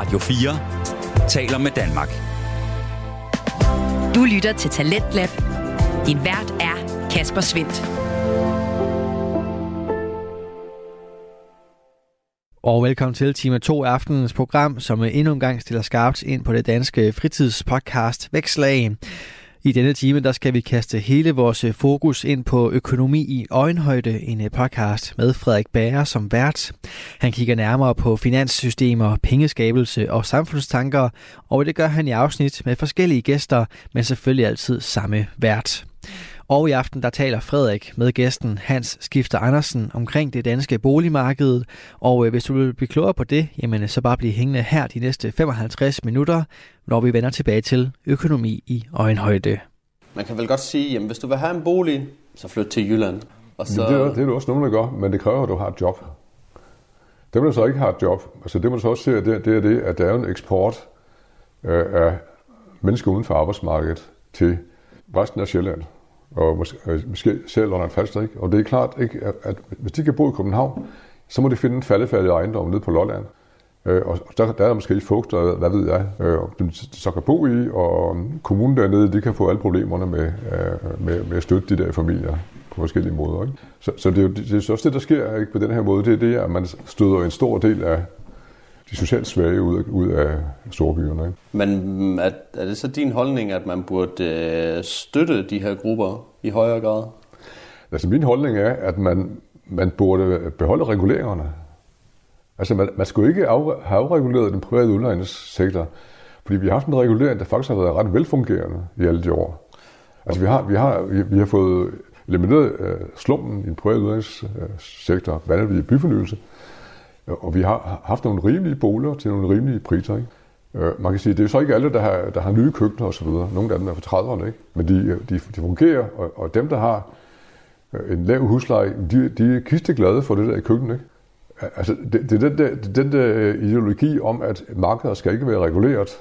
Radio 4 taler med Danmark. Du lytter til Talentlab. Din vært er Kasper Svendt. Og velkommen til time 2 af aftenens program, som endnu en gang stiller skarpt ind på det danske fritidspodcast Vækslag. I denne time der skal vi kaste hele vores øh, fokus ind på økonomi i øjenhøjde, en øh, podcast med Frederik Bager som vært. Han kigger nærmere på finanssystemer, pengeskabelse og samfundstanker, og det gør han i afsnit med forskellige gæster, men selvfølgelig altid samme vært. Og i aften der taler Frederik med gæsten Hans Skifter Andersen omkring det danske boligmarked. Og øh, hvis du vil blive klogere på det, jamen så bare bliv hængende her de næste 55 minutter, når vi vender tilbage til økonomi i øjenhøjde. Man kan vel godt sige, at hvis du vil have en bolig, så flyt til Jylland. Og så... det, er, det er der også nogen, der gør, men det kræver, at du har et job. Dem, der så ikke har et job, altså det man så også ser, det, det er det, at der er en eksport øh, af mennesker uden for arbejdsmarkedet til resten af Sjælland og måske, måske selv under en faldstrik. Og det er klart, ikke, at, at hvis de kan bo i København, så må de finde en faldefærdig ejendom nede på Lolland. Øh, og der, der er der måske fugt, og hvad ved jeg, øh, de så kan bo i, og kommunen dernede, de kan få alle problemerne med, øh, med, med at støtte de der familier på forskellige måder. Ikke? Så, så det, er jo, det er også det, der sker ikke, på den her måde, det er det, at man støder en stor del af de socialt svage ud, ud af storbyerne. Ikke? Men er, er det så din holdning, at man burde øh, støtte de her grupper i højere grad? Altså min holdning er, at man, man burde beholde reguleringerne. Altså man, man skulle ikke af, have afreguleret den private udlejningssektor, fordi vi har haft en regulering, der faktisk har været ret velfungerende i alle de år. Altså vi har, vi har, vi, vi har fået elimineret uh, slummen i den private udlejningssektor, blandt andet i byfornyelse. Og vi har haft nogle rimelige boliger til nogle rimelige priser. Ikke? Øh, man kan sige, det er så ikke alle, der har, der har nye køkkener osv. Nogle af dem er fra 30'erne, ikke? men de, øh, de, de fungerer, og, og dem, der har øh, en lav husleje, de, de er kisteglade for det der i køkkenet. Ikke? Altså, det, det er den der, den der øh, ideologi om, at markedet skal ikke være reguleret,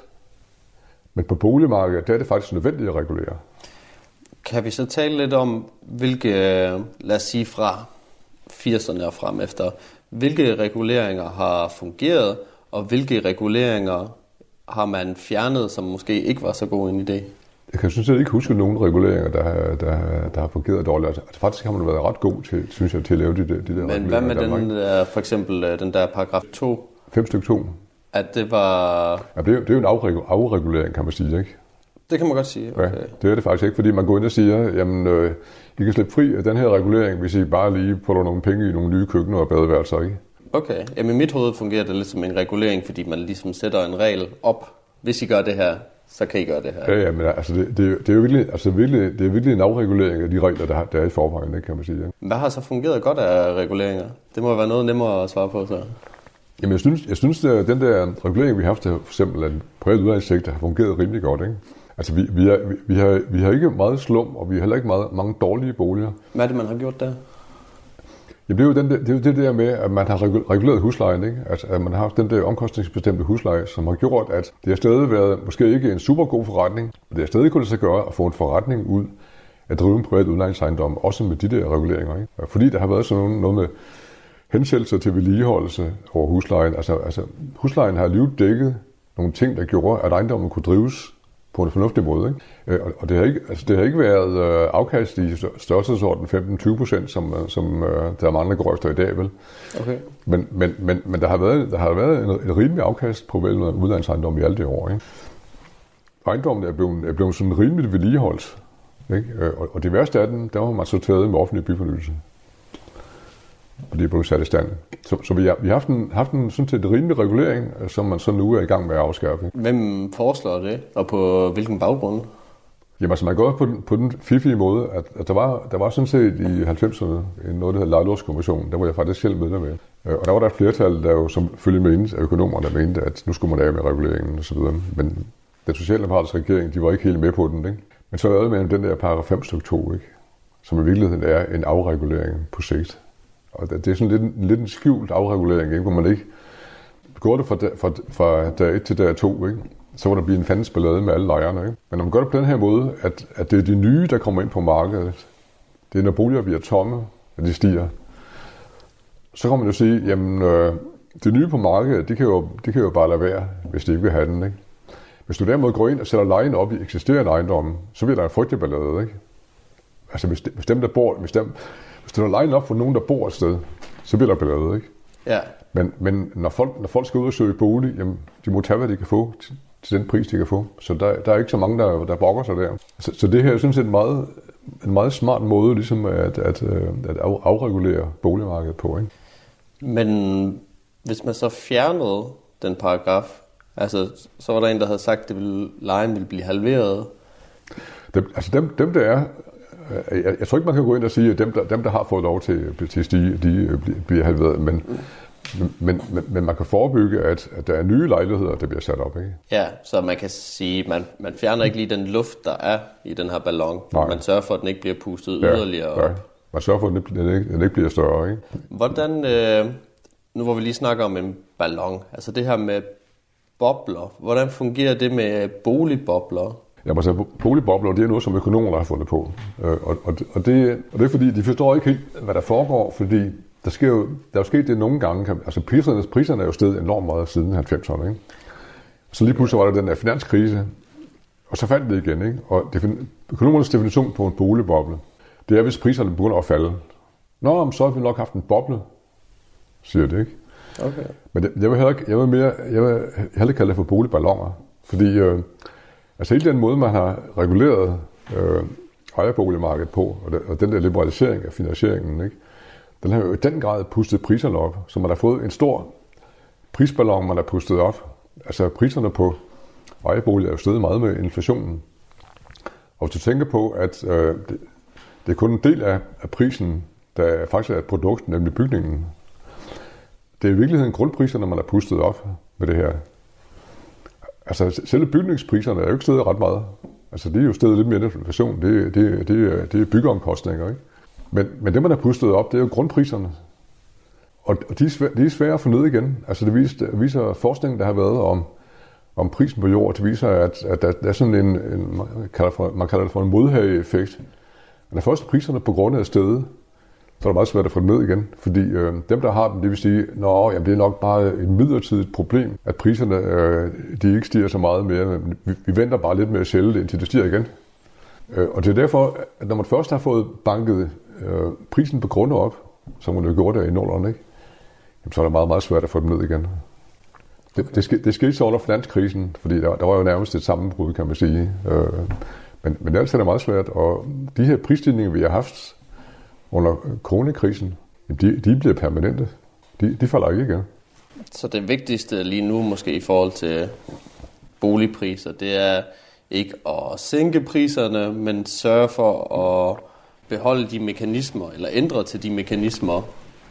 men på boligmarkedet, der er det faktisk nødvendigt at regulere. Kan vi så tale lidt om, hvilke, lad os sige fra 80'erne og frem efter, hvilke reguleringer har fungeret, og hvilke reguleringer har man fjernet, som måske ikke var så god en idé? Jeg kan synes jeg ikke huske nogen reguleringer, der, der, der har fungeret dårligt. Altså, altså, faktisk har man været ret god til, synes jeg, til at lave de, de der Men reguleringer. hvad med den der, for eksempel øh, den der paragraf 2? 5 stykke 2. At det var... Ja, det, er, det er jo en afregulering, kan man sige, ikke? Det kan man godt sige. Okay. Ja, det er det faktisk ikke, fordi man går ind og siger, jamen, øh, I kan slippe fri af den her regulering, hvis I bare lige putter nogle penge i nogle nye køkkener og badeværelser, ikke? Okay. Jamen i mit hoved fungerer det lidt som en regulering, fordi man ligesom sætter en regel op. Hvis I gør det her, så kan I gøre det her. Ja, ja men altså, det, det, det er jo virkelig, altså, virkelig, det er virkelig en afregulering af de regler, der, der er i forvejen, det kan man sige. Ikke? Hvad har så fungeret godt af reguleringer? Det må være noget nemmere at svare på så. Jamen jeg synes, jeg synes at den der regulering, vi har haft, for eksempel at privat uddannelsessektor, har fungeret rimelig godt. Ikke? Altså, vi, vi, er, vi, vi, har, vi har ikke meget slum, og vi har heller ikke meget, mange dårlige boliger. Hvad er det, man har gjort der? Ja, det er jo den der, det, er jo det der med, at man har reguleret huslejen, ikke? Altså, at man har haft den der omkostningsbestemte husleje, som har gjort, at det har stadig været måske ikke en super god forretning, men det har stadig kunnet sig gøre at få en forretning ud at drive en privat udlejningsejendom, også med de der reguleringer. Ikke? Fordi der har været sådan noget med hensættelser til vedligeholdelse over huslejen. Altså, altså huslejen har alligevel dækket nogle ting, der gjorde, at ejendommen kunne drives på en fornuftig måde. Ikke? Øh, og det har ikke, altså det har ikke været øh, afkast i størrelsesorden 15-20 procent, som, øh, som der er mange, der går efter i dag, vel? Okay. Men, men, men, men der har været, der har været en, en rimelig afkast på udlandsejendom i alle de år. Ikke? Ejendommen er blevet, er blevet sådan rimeligt vedligeholdt. Ikke? Og, og det værste af den, der var man så taget med offentlig byfornyelse er blevet sat i stand. Så, så vi, har, vi har haft en, haft en sådan set rimelig regulering, som man så nu er i gang med at afskaffe. Hvem foreslår det, og på hvilken baggrund? Jamen altså, man går på den, på den fiffige måde, at, at der, var, der var sådan set i 90'erne noget, der hedder Lejlåskommissionen. Der var jeg faktisk selv medlem med. Øh, og der var der et flertal, der jo som følge med af økonomerne, der mente, at nu skulle man af med reguleringen osv. Men den socialdemokratiske regering, de var ikke helt med på den. Ikke? Men så lavede man den der paragraf 5 stykke 2, ikke? som i virkeligheden er en afregulering på sigt. Og det er sådan lidt, lidt en skjult afregulering, ikke? hvor man ikke går det fra, fra, fra dag 1 til dag 2, ikke? så må der blive en fandens ballade med alle lejerne. Ikke? Men når man gør det på den her måde, at, at det er de nye, der kommer ind på markedet, det er når boliger bliver tomme, at de stiger, så kan man jo sige, jamen, øh, det nye på markedet, det kan, jo, det kan jo bare lade være, hvis de ikke vil have den. Ikke? Hvis du derimod går ind og sætter lejen op i eksisterende ejendomme, så bliver der en frygtelig ballade. Ikke? Altså hvis, hvis dem, der bor, hvis, dem, hvis du lejen op for nogen, der bor et sted, så bliver der ballade. Ikke? Ja. Men, men når, folk, når folk skal ud og søge bolig, jamen, de må tage, hvad de kan få til, til den pris, de kan få. Så der, der er ikke så mange, der, der brokker sig der. Så, så det her, jeg synes, er en meget, en meget smart måde ligesom at, at, øh, at af, afregulere boligmarkedet på. Ikke? Men hvis man så fjernede den paragraf, altså så var der en, der havde sagt, at det ville, lejen ville blive halveret. Dem, altså dem, dem der er, jeg, jeg tror ikke, man kan gå ind og sige, at dem, der, dem, der har fået lov til, til at stige, de øh, bliver halveret, men, men, men, men man kan forebygge, at, at der er nye lejligheder, der bliver sat op. Ikke? Ja, så man kan sige, at man, man fjerner ikke lige den luft, der er i den her ballon. Nej. Man sørger for, at den ikke bliver pustet Ja, yderligere op. ja. Man sørger for, at den ikke, den ikke, den ikke bliver større. Ikke? Hvordan, øh, nu hvor vi lige snakker om en ballon, altså det her med bobler, hvordan fungerer det med boligbobler? Jamen altså, boligbobler, det er noget, som økonomer har fundet på. Øh, Og, og, og, det, og det er fordi, de forstår ikke helt, hvad der foregår, fordi der, sker jo, der er jo sket det nogle gange. Altså priserne, priserne er jo steget enormt meget siden 90'erne. Ikke? Så lige pludselig var der den der finanskrise, og så faldt det igen. Ikke? Og defin- økonomernes definition på en boligboble, det er, hvis priserne begynder at falde. Nå, så har vi nok haft en boble, siger det, ikke? Okay. Men det, jeg vil heller, ikke- jeg vil mere, jeg vil hellere kalde det for boligballoner. Fordi øh, altså hele den måde, man har reguleret øh, ejerboligmarkedet på, og, det, og den der liberalisering af finansieringen, ikke? den har jo i den grad pustet priserne op. Så man har fået en stor prisballon, man har pustet op. Altså priserne på ejerboliger er jo steget meget med inflationen. Og hvis du tænker på, at øh, det, det er kun en del af, af prisen, der faktisk er et produkt, nemlig bygningen, det er i virkeligheden grundpriserne, man har pustet op med det her. Altså selve bygningspriserne er jo ikke steget ret meget. Altså det er jo steget lidt mere inflation. Det, det, det, det er byggeomkostninger, ikke? Men, men det, man har pustet op, det er jo grundpriserne. Og og de er, svære, de er svære at få ned igen. Altså det viser, viser forskningen, der har været om, om prisen på jord, det viser, at, at der, der er sådan en, en man, kalder for, man kalder det for en modhageeffekt. Når først priserne på grund af stedet, så er det meget svært at få dem ned igen. Fordi øh, dem, der har dem, det vil sige, at det er nok bare et midlertidigt problem, at priserne øh, de ikke stiger så meget mere. Men vi, vi venter bare lidt med at sælge det, indtil det stiger igen. Øh, og det er derfor, at når man først har fået banket øh, prisen på grunde op, som man jo gjorde der i nullerne, ikke? Jamen, så er det meget, meget svært at få dem ned igen. Det, det, ske, det skete så under finanskrisen, fordi der, der var jo nærmest et sammenbrud, kan man sige. Øh, men, men ellers er det meget svært, og de her prisstigninger, vi har haft under coronakrisen, de, de bliver permanente. De, de falder ikke igen. Så det vigtigste lige nu måske i forhold til boligpriser, det er ikke at sænke priserne, men sørge for at beholde de mekanismer, eller ændre til de mekanismer,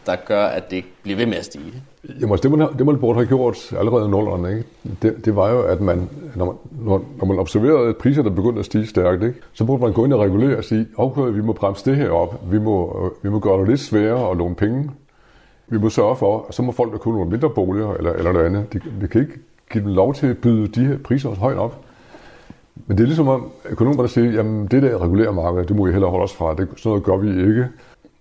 der gør, at det ikke bliver ved med at stige. Jamen, altså, det, man, det man burde have gjort allerede i nullerne, ikke? Det, det var jo, at man, når man, når, når man observerede, at priserne begyndte at stige stærkt, ikke? så burde man gå ind og regulere og sige, okay, vi må bremse det her op, vi må, øh, vi må gøre det lidt sværere at låne penge, vi må sørge for, at så må folk, der kunne nogle mindre boliger eller, eller noget andet, de, vi kan ikke give dem lov til at byde de her priser højt op. Men det er ligesom om økonomerne siger, jamen det der regulerer markedet, det må I hellere holde os fra, det, sådan noget gør vi ikke.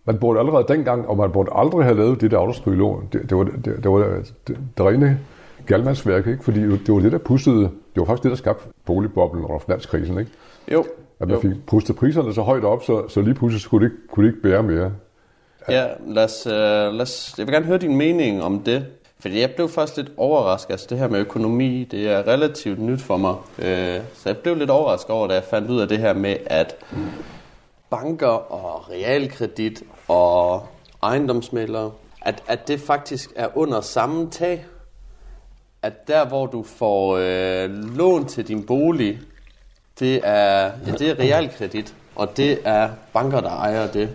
Man burde allerede dengang, og man burde aldrig have lavet det der autostrygelån. Det, det, var, det, det var det, det, det rene galmandsværk, ikke? fordi det var det, der pustede, det var faktisk det, der skabte boligboblen under finanskrisen. Ikke? Jo, At man Jo. fik pustet priserne så højt op, så, så lige pludselig skulle det, ikke, kunne det ikke bære mere. Ja, lad os, øh, lad os, jeg vil gerne høre din mening om det. Fordi jeg blev først lidt overrasket. Altså det her med økonomi, det er relativt nyt for mig. Øh, så jeg blev lidt overrasket over, da jeg fandt ud af det her med, at banker og realkredit og ejendomsmælere, at, at det faktisk er under samme tag. At der, hvor du får øh, lån til din bolig, det er, ja, det er realkredit, og det er banker, der ejer det.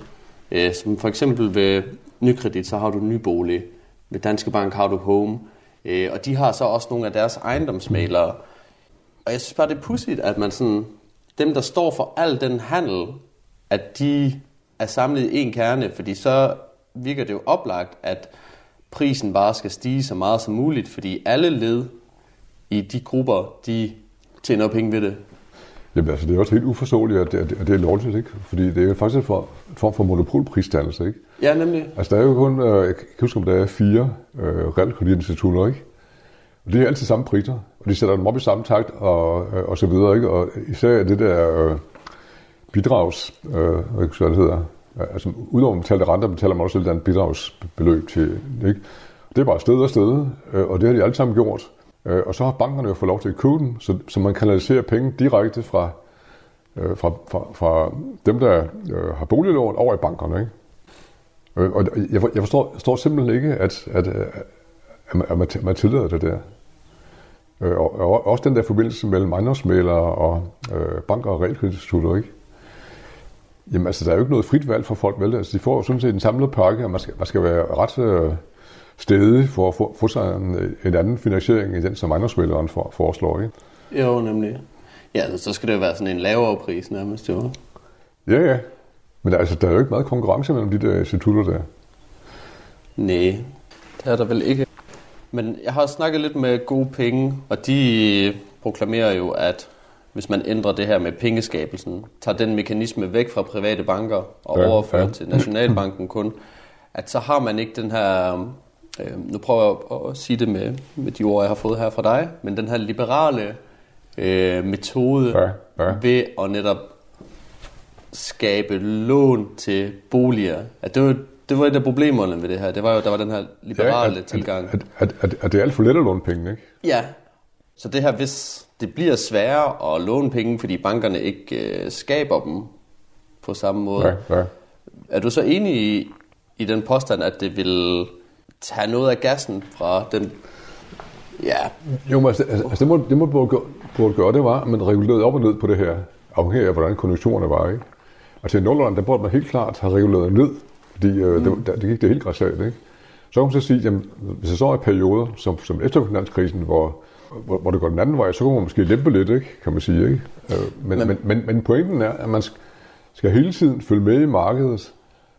Øh, som for eksempel ved Nykredit, så har du Nybolig. Ved Danske Bank har du Home. Øh, og de har så også nogle af deres ejendomsmalere. Og jeg synes bare, det er pudsigt, at man sådan, dem, der står for al den handel, at de er samlet i en kerne, fordi så virker det jo oplagt, at prisen bare skal stige så meget som muligt, fordi alle led i de grupper, de tjener penge ved det. Jamen altså, det er også helt uforståeligt, at det, at det er lovligt, ikke? Fordi det er jo faktisk en for- form for monopolprisdannelse, ikke? Ja, nemlig. Altså, der er jo kun, øh, jeg kan huske, om der er fire øh, realkreditinstitutter, ikke? Og det er altid samme priser, og de sætter dem op i samme takt, og, øh, og så videre, ikke? Og især det der øh, bidrags, øh, ikke, hvad det hedder, altså udover at betale renter, betaler man også et eller andet bidragsbeløb til, ikke? Det er bare sted og sted, øh, og det har de alle sammen gjort. Øh, og så har bankerne jo fået lov til at købe dem, så, så man kanaliserer penge direkte fra, øh, fra, fra, fra dem, der øh, har boliglån over i bankerne, ikke? Øh, og jeg, jeg forstår, jeg forstår simpelthen ikke, at, at, at, man, at man, man tillader det der. Øh, og, og også den der forbindelse mellem ejendomsmælere og øh, banker og realkreditinstitutter, ikke? Jamen altså, der er jo ikke noget frit valg for folk, vel? Altså, de får jo sådan set en samlet pakke, og man skal, man skal være ret øh, stedig for at få, få sig en, en anden finansiering i den, som ejendomsmæleren for, foreslår, ikke? Jo, nemlig. Ja, så skal det jo være sådan en lavere pris nærmest, jo. Ja, ja. Men altså, der er jo ikke meget konkurrence mellem de der institutter der. Nej, det er der vel ikke. Men jeg har snakket lidt med gode penge, og de proklamerer jo, at hvis man ændrer det her med pengeskabelsen, tager den mekanisme væk fra private banker og ja, overfører ja. til Nationalbanken kun, at så har man ikke den her, øh, nu prøver jeg at sige det med, med de ord, jeg har fået her fra dig, men den her liberale øh, metode ja, ja. ved at netop skabe lån til boliger. At det var, det var et af problemerne ved det her. Det var jo, der var den her liberale ja, at, tilgang. At, at, at, at det er alt for let at låne penge, ikke? Ja. Så det her, hvis det bliver sværere at låne penge, fordi bankerne ikke øh, skaber dem på samme måde. Ja, ja. Er du så enig i, i den påstand, at det vil tage noget af gassen fra den... Ja. Jo, men altså, altså det, må, det må burde, burde gøre, det var, at man regulerede op og ned på det her, afhængig af, hvordan konjunkturerne var, ikke? Altså i Nordland, der burde man helt klart have reguleret ned, fordi øh, mm. det, det gik det helt græsat, ikke? Så kan man så sige, jamen, hvis der så er perioder, som, som efter finanskrisen, hvor, hvor, hvor det går den anden vej, så kan man måske lempe lidt, ikke? kan man sige. Ikke? Øh, men, men, men, men pointen er, at man skal hele tiden følge med i markedet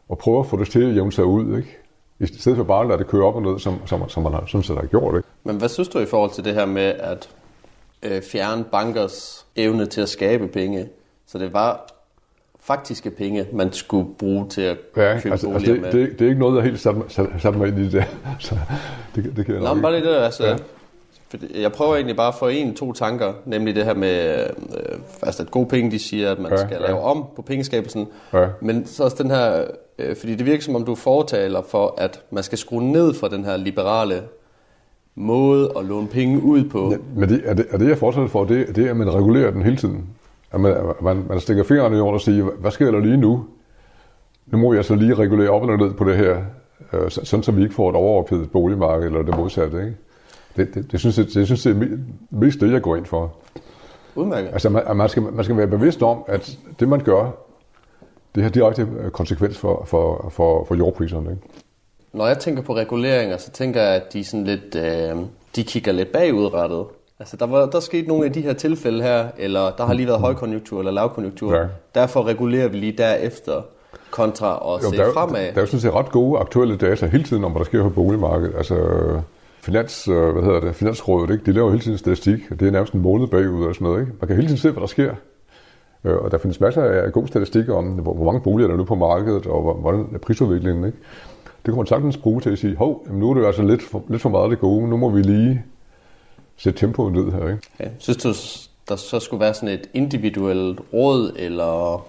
og prøve at få det til at jævne sig ud. Ikke? I stedet for bare at lade det køre op og ned, som, som, som man har, sådan set har gjort. Ikke? Men hvad synes du i forhold til det her med at øh, fjerne bankers evne til at skabe penge? Så det var faktiske penge, man skulle bruge til at ja, købe altså, boliger altså det, med. Det, det er ikke noget, der helt sat, sat mig ind i det. Så det, det kan jeg Nå, nok men bare det, altså, Ja. Jeg prøver egentlig bare at få en, to tanker, nemlig det her med, øh, altså at gode penge, de siger, at man Ja, skal ja. lave om på pengeskabelsen, Ja. men så også den her, øh, fordi det virker som om du fortaler for, at man skal skrue ned fra den her liberale måde at låne penge ud på. Ja, men det, er, det, er det, jeg fortsætter for, det, det er, at man regulerer den hele tiden. At man, man, man stikker fingrene i jorden og siger, hvad sker der lige nu? Nu må jeg så lige regulere op og ned på det her, øh, så- sådan så vi ikke får et overophedet boligmarked, eller det modsatte. Ikke? Det, det, det, synes jeg, det synes jeg er me- mest det, jeg går ind for. Udmærket. Altså, man, man, skal, man skal være bevidst om, at det, man gør, det har direkte øh, konsekvens for, for, for, for jordpriserne. Ikke? Når jeg tænker på reguleringer, så tænker jeg, at de sådan lidt, øh, de kigger lidt bagudrettet. Altså, der, var, der skete nogle af de her tilfælde her, eller der har lige været højkonjunktur eller lavkonjunktur. Ja. Derfor regulerer vi lige derefter, kontra at se der, er jo- fremad. der er jo sådan set ret gode aktuelle data hele tiden om, hvad der sker på boligmarkedet. Altså, Finans, øh, hvad hedder det, Finansrådet, ikke? de laver hele tiden statistik, og det er nærmest en måned bagud og sådan noget. Ikke? Man kan hele tiden se, hvad der sker. Øh, Og der findes masser af god statistik om, hvor, mange boliger der er nu på markedet, og hvor- hvordan er prisudviklingen. Ikke? Det kunne man sagtens bruge til at sige, hov, nu er det jo altså lidt for, lidt for meget det gode, nu må vi lige sætte tempoet ned her. Ikke? Ja. Synes du, der så skulle være sådan et individuelt råd eller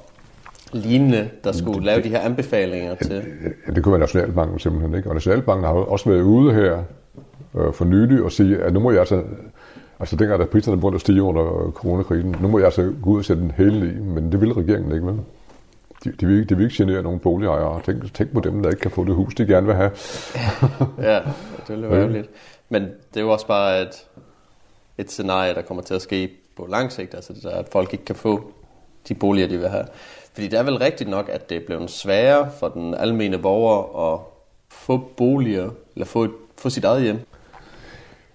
lignende, der skulle lave de her anbefalinger til? Ja, det kunne være Nationalbanken simpelthen. Ikke? Og Nationalbanken har også været ude her øh, for nylig og sige, at nu må jeg altså, altså dengang der priserne begyndte at stige under coronakrisen, nu må jeg altså gå ud og sætte en hæl i, men det vil regeringen ikke, vel? De, de, vil, ikke- de vil ikke genere nogen boligejere. Tænk, tænk på dem, der ikke kan få det hus, de gerne vil have. Ja, det ville være ærgerligt. Men det er jo også bare et, et scenarie, der kommer til at ske på lang sigt, altså det der, at folk ikke kan få de boliger, de vil have. Fordi det er vel rigtigt nok, at det er blevet sværere for den almene borger at få boliger, eller få, et, få sit eget hjem.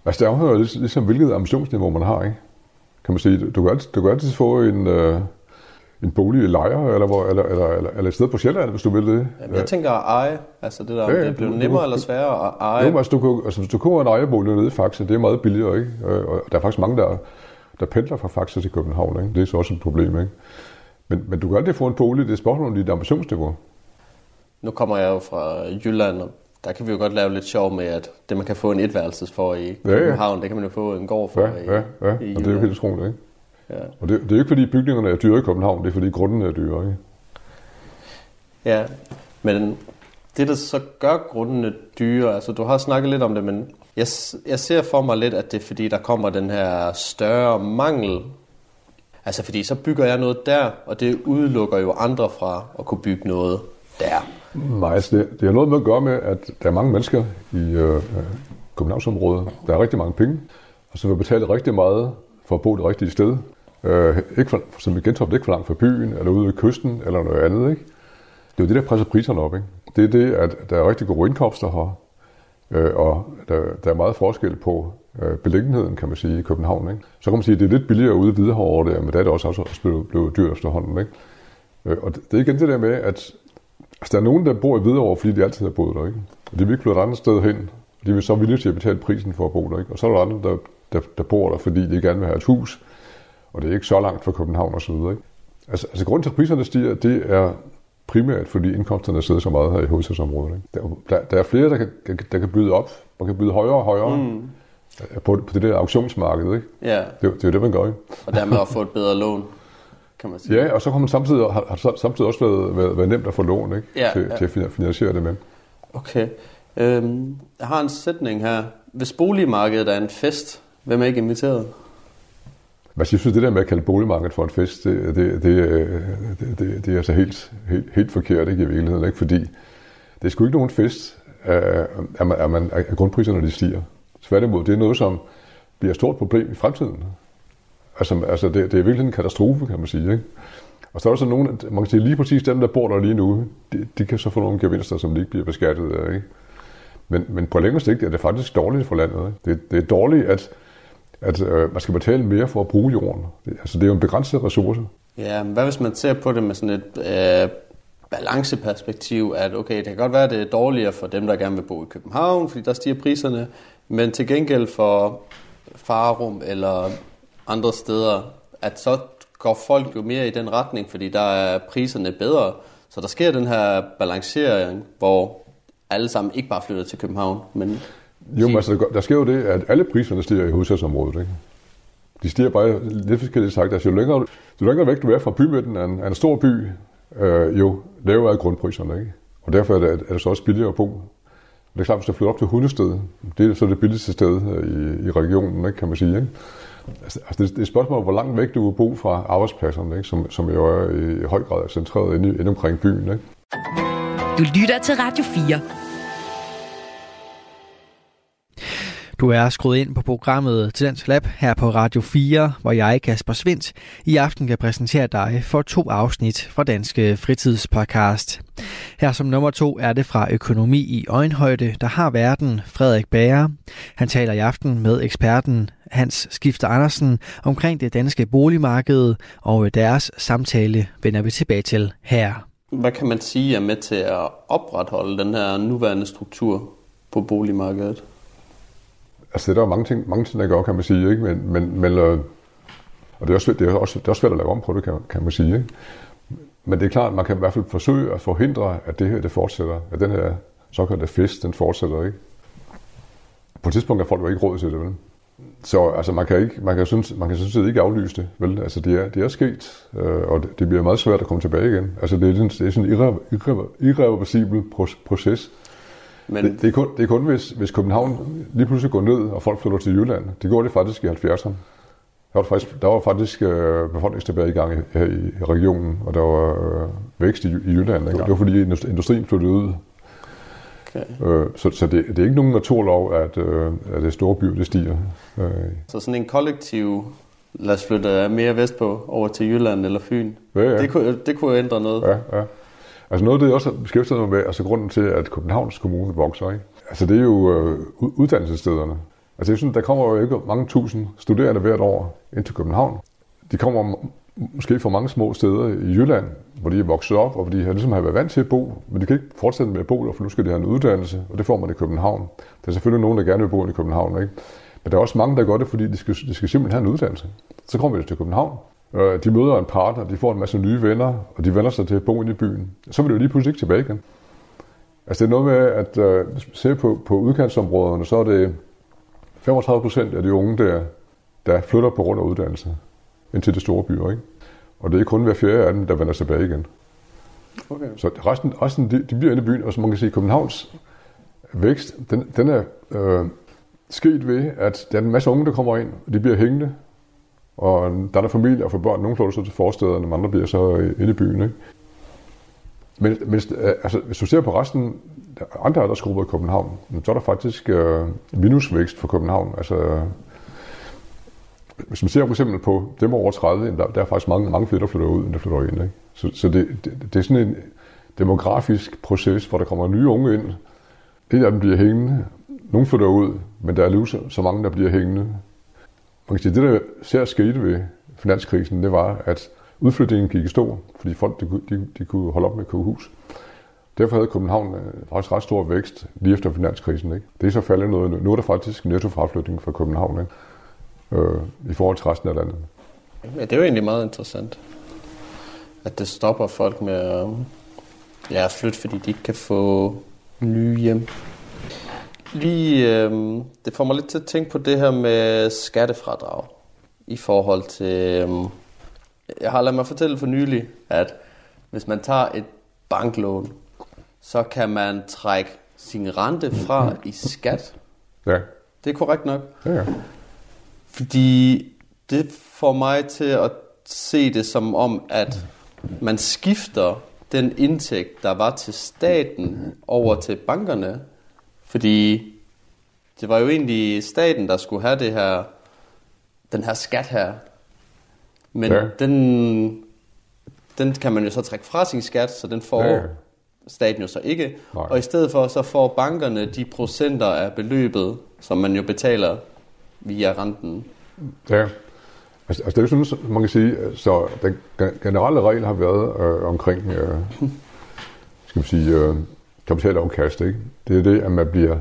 Altså, det afhænger jo lidt, ligesom, hvilket ambitionsniveau man har, ikke? Kan man sige, du kan altid, du kan altid få en, øh, en bolig i lejre, eller, hvor, eller, eller, eller, eller et sted på Sjælland, hvis du vil det. Jamen, jeg tænker at eje, altså det der, Ja, det er blevet du- nemmere du- eller sværere at Jo, eje. men altså, du kan, altså, hvis du kommer en ejerbolig nede i Faxe, det er meget billigere, ikke? Øh, Og der er faktisk mange, der, der pendler fra Faxe til København, ikke? Det er så også et problem, ikke? Men, men du kan altid få en bolig, det er spørgsmål om dit ambitionsniveau. nu kommer jeg jo fra Jylland, og der kan vi jo godt lave lidt sjov med, at det man kan få en etværelses for i Ja, ja. København, det kan man jo få en gård for Ja, i, ja, ja. i Og det er jo helt utroligt, ikke? Ja. Og det, det er jo ikke fordi bygningerne er dyre i København, det er fordi grunden er dyre, ikke? Ja, men det, der så gør grundene dyre, altså du har snakket lidt om det, men jeg, jeg ser for mig lidt, at det er fordi, der kommer den her større mangel. Altså fordi så bygger jeg noget der, og det udelukker jo andre fra at kunne bygge noget der. Nej, altså det, det har noget med at gøre med, at der er mange mennesker i øh, øh Københavnsområdet. Der er rigtig mange penge, og så vil betale rigtig meget for at bo det rigtige sted. Øh, ikke for, som i Gentofte, ikke for langt fra byen, eller ude ved kysten, eller noget andet. Ikke? Det er jo det, der presser priserne op. Ikke? Det er det, at der er rigtig gode indkomster her, øh, og der, der er meget forskel på øh, beliggenheden, kan man sige, i København. Ikke? Så kan man sige, at det er lidt billigere ude i Hvidovre, der, men der er det også, også blevet, blevet dyrt efterhånden. Ikke? Øh, og det, det er igen det der med, at Altså, der er nogen, der bor i Hvidovre, fordi de altid har boet der, ikke? Og de vil ikke flytte et andet sted hen. Og de vil så villige til at betale prisen for at bo der, ikke? Og så er der andre, der, der, der bor der, fordi de gerne vil have et hus. Og det er ikke så langt fra København og så videre, ikke? Altså, altså grunden til, at priserne stiger, det er primært, fordi indkomsterne sidder så meget her i hovedstadsområdet. Ikke? Der, der, er flere, der kan, der kan byde op. Man kan byde højere og højere mm. på, på det der auktionsmarked, ikke? Ja, Det, det er jo det, man gør, ikke? og dermed at få et bedre lån, kan man sige. Ja, og så har man samtidig, har, samtidig også været, været, været nemt at få lån, ikke? Ja, til, ja. til at fin- finansiere det med. Okay. Øhm, jeg har en sætning her. Hvis boligmarkedet er en fest, hvem er ikke inviteret? Altså, jeg synes, det der med at kalde boligmarkedet for en fest, det, det, det, øh, det, det, det er altså helt, helt, helt forkert ikke, i virkeligheden. Ikke? Fordi det er sgu ikke nogen fest, øh, at, man, at, man, at grundpriserne de stiger. Tværtimod, det er noget, som bliver et stort problem i fremtiden. Altså, altså det, det er virkelig en katastrofe, kan man sige. Ikke? Og så er der så nogen, man kan sige lige præcis dem, der bor der lige nu, de, de kan så få nogle gevinster, som de ikke bliver beskattet af. Ikke? Men, men på længere sigt er det faktisk dårligt for landet. Ikke? Det, det er dårligt, at, at øh, man skal betale mere for at bruge jorden. Det, altså, det er jo en begrænset ressource. Ja, men hvad hvis man ser på det med sådan et øh, balanceperspektiv, at okay, det kan godt være, at det er dårligere for dem, der gerne vil bo i København, fordi der stiger priserne, men til gengæld for Farum eller andre steder, at så går folk jo mere i den retning, fordi der er priserne bedre. Så der sker den her balancering, hvor alle sammen ikke bare flytter til København, men Jo, men altså, der- sker jo det, at alle priserne stiger i hovedstadsområdet. Ikke? De stiger bare lidt forskelligt sagt. Altså, jo længere, jo længere væk du er fra bymidten af en, af en stor by, øh, jo lavere er grundpriserne. Ikke? Og derfor er det, er det så også billigere at bo. Det er klart, hvis du flytter op til Hundested, det er så det billigste sted øh, i, i regionen, ikke, kan man sige. Ikke? Altså, altså, det, det er et spørgsmål, hvor langt væk du vil bo fra arbejdspladserne, ikke? Som, som jo er i høj grad centreret inde, inde omkring byen. Ikke? Du lytter til Radio 4. Du er skruet ind på programmet til Dansk Lab her på Radio 4, hvor jeg, Kasper Svindt, i aften kan præsentere dig for to afsnit fra Danske Fritidspodcast. Her som nummer to er det fra Økonomi i Øjenhøjde, der har verden Frederik Bager. Han taler i aften med eksperten Hans Skifter Andersen omkring det danske boligmarked, og deres samtale vender vi tilbage til her. hvad kan man sige er med til at opretholde den her nuværende struktur på boligmarkedet? Altså, der er mange ting, mange ting, der gør, kan man sige, ikke? Men, men, men øh, og det er, også, svært- det, er også, det er også svært at lave om på det, kan, kan man sige, ikke? Men det er klart, at man kan i hvert fald forsøge at forhindre, at det her, det fortsætter. At den her såkaldte fest, den fortsætter, ikke? På et tidspunkt har folk jo ikke råd til det, vel? Så altså, man kan, ikke, man kan, synes, man kan sådan set ikke aflyse det, vel? Altså, det er, det er sket, øh, og det, det bliver meget svært at komme tilbage igen. Altså, det er, det er sådan en irre- irre- irreversibel proces. Men Det, det, er kun, det er kun hvis, hvis København lige pludselig går ned, og folk flytter til Jylland. Det gjorde det faktisk i 70'erne. Der var faktisk, der var faktisk øh, befolkningstilbage i gang i, her i, regionen, og der var øh, vækst i, i Jylland. Ikke? Det var fordi industri- industrien flyttede ud. okay. Øh, så så det, det er ikke nogen naturlov, at, øh, at det store byer det stiger. Øh, Så sådan en kollektiv, lad os flytte mere vestpå over til Jylland eller Fyn. ja, ja. Det, kunne, det kunne ændre noget. Ja, ja. Altså noget af det, jeg også har beskæftiget mig med, altså grunden til, at Københavns Kommune vokser, ikke? Altså det er jo øh, uddannelsesstederne. Altså jeg synes, der kommer jo ikke mange tusind studerende hvert år ind til København. De kommer måske fra mange små steder i Jylland, hvor de er vokset op, og hvor de har ligesom har været vant til at bo, men de kan ikke fortsætte med at bo der, for nu skal de have en uddannelse, og det får man i København. Der er selvfølgelig nogen, der gerne vil bo i København, ikke? Men der er også mange, der gør det, fordi de skal, de skal simpelthen have en uddannelse. Så kommer de til København. Øh, De møder en partner, de får en masse nye venner, og de vender sig til at bo inde i byen. Så vil de jo lige pludselig ikke tilbage igen. Altså det er noget med, at øh, hvis man ser på, på udkantsområderne, så er det 35 procent af de unge, der, der flytter på grund af uddannelse ind til de store byer. Ikke? Og det er kun hver fjerde af dem, der vender tilbage igen. Okay. Så resten, resten de, de bliver inde i byen, og som man kan sige, Københavns vækst, den, den er øh, sket ved, at der er en masse unge, der kommer ind, og de bliver hængende. Og der er der familie og for børn. Nogle flytter så til forstederne, andre bliver så øh, inde i byen. Ikke? Men hvis, øh, altså, hvis du ser på resten, andre aldersgrupper i København, så er der faktisk øh, minusvækst for København. Altså, hvis man ser for eksempel på dem over 30, der, der er faktisk mange, mange flere, der flytter ud, end der flytter ind. Ikke? Så, så det, det, det er sådan en demografisk proces, hvor der kommer nye unge ind. En af dem bliver hængende. Nogle flytter ud, men der er lige så mange, der bliver hængende. Man kan sige, det der ser skete ved finanskrisen, det var, at udflytningen gik i stå, fordi folk de, de, de kunne holde op med at købe hus. Derfor havde København øh, faktisk ret stor vækst lige efter finanskrisen. Ikke? Det er så faldet noget. Nu er der faktisk nettofraflytning fra København ikke? Øh, i forhold til resten af landet. Ja, det er jo egentlig meget interessant, at det stopper folk med at, ja, flytte, fordi de ikke kan få nye hjem. Lige, øh, det får mig lidt til at tænke på det her med skattefradrag i forhold til... Øh, jeg har ladet mig fortælle for nylig, at hvis man tager et banklån, så kan man trække sin rente fra i skat. Ja, Det er korrekt nok. ja, ja. Fordi det får mig til at se det som om, at man skifter den indtægt, der var til staten, over til bankerne. Fordi det var jo egentlig staten, der skulle have det her, den her skat her. Men Ja. den, den kan man jo så trække fra sin skat, så den får Ja, staten jo så ikke. Nej. Og i stedet for, så får bankerne de procenter af beløbet, som man jo betaler via renten. Ja. Altså, altså det er så man kan sige, så den ge- generelle regel har været øh, omkring, øh, skal man sige, øh, kapitalafkast, ikke? Det er det, at man bliver,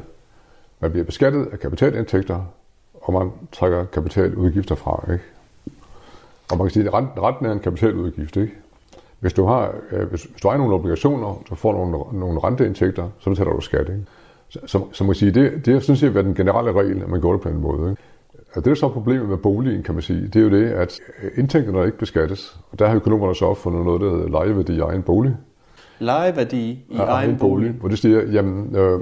man bliver beskattet af kapitalindtægter, og man trækker kapitaludgifter fra, ikke? Og man kan sige, at renten, er en kapitaludgift, ikke? Hvis du har, øh, hvis, hvis du har nogle obligationer, så får du nogle, nogle renteindtægter, så betaler du skat, ikke? Så, så, så man kan sige, det, det er sådan set været den generelle regel, at man går det på en måde, ikke? Og det er så problemet med boligen, kan man sige. Det er jo det, at indtægterne ikke beskattes. Og der har økonomerne så opfundet noget, der hedder lejeværdi i egen bolig. Lejeværdi i Af egen bolig. Hvor det siger, jamen, øh,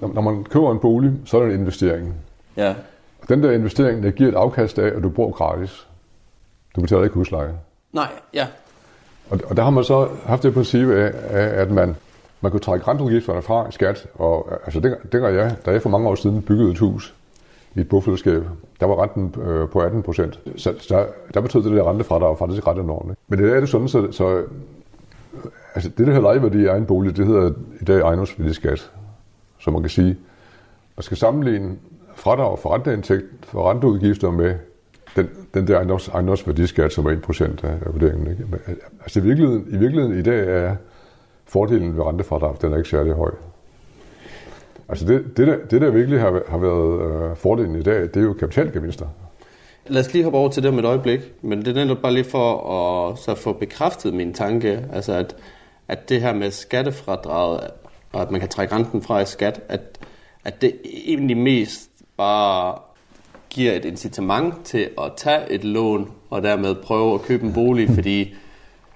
når, man køber en bolig, så er det en investering. Ja. Og den der investering, der giver et afkast af, at du bor gratis. Du betaler ikke husleje. Nej, ja. Og, og der har man så haft det princip af, af at man, man kunne trække renteudgifterne fra i skat. Og altså, det, det gør jeg, da jeg for mange år siden byggede et hus i et bofællesskab, der var renten øh, på 18 procent. Så, så der, der betød det der rentefradrag faktisk ret enormt. Ikke? Men det er det sådan, så, så altså, det der hedder lejeværdi i egen bolig, det hedder i dag ejendomsværdiskat. Så man kan sige, man skal sammenligne fradrag for renteindtægt, for renteudgifter med den, den der ejendoms, ejendomsværdiskat, som er 1% af, af vurderingen. Ikke? Men, øh, altså i virkeligheden, i virkeligheden i dag er fordelen ved rentefradrag, den er ikke særlig høj. Altså det, det, der, det der virkelig har, har været øh, fordelen i dag, det er jo kapitalgevinster. Lad os lige hoppe over til det om et øjeblik, men det er netop bare lige for at så få bekræftet min tanke, altså at, at det her med skattefradraget, og at man kan trække renten fra i skat, at, at det egentlig mest bare giver et incitament til at tage et lån, og dermed prøve at købe en bolig, fordi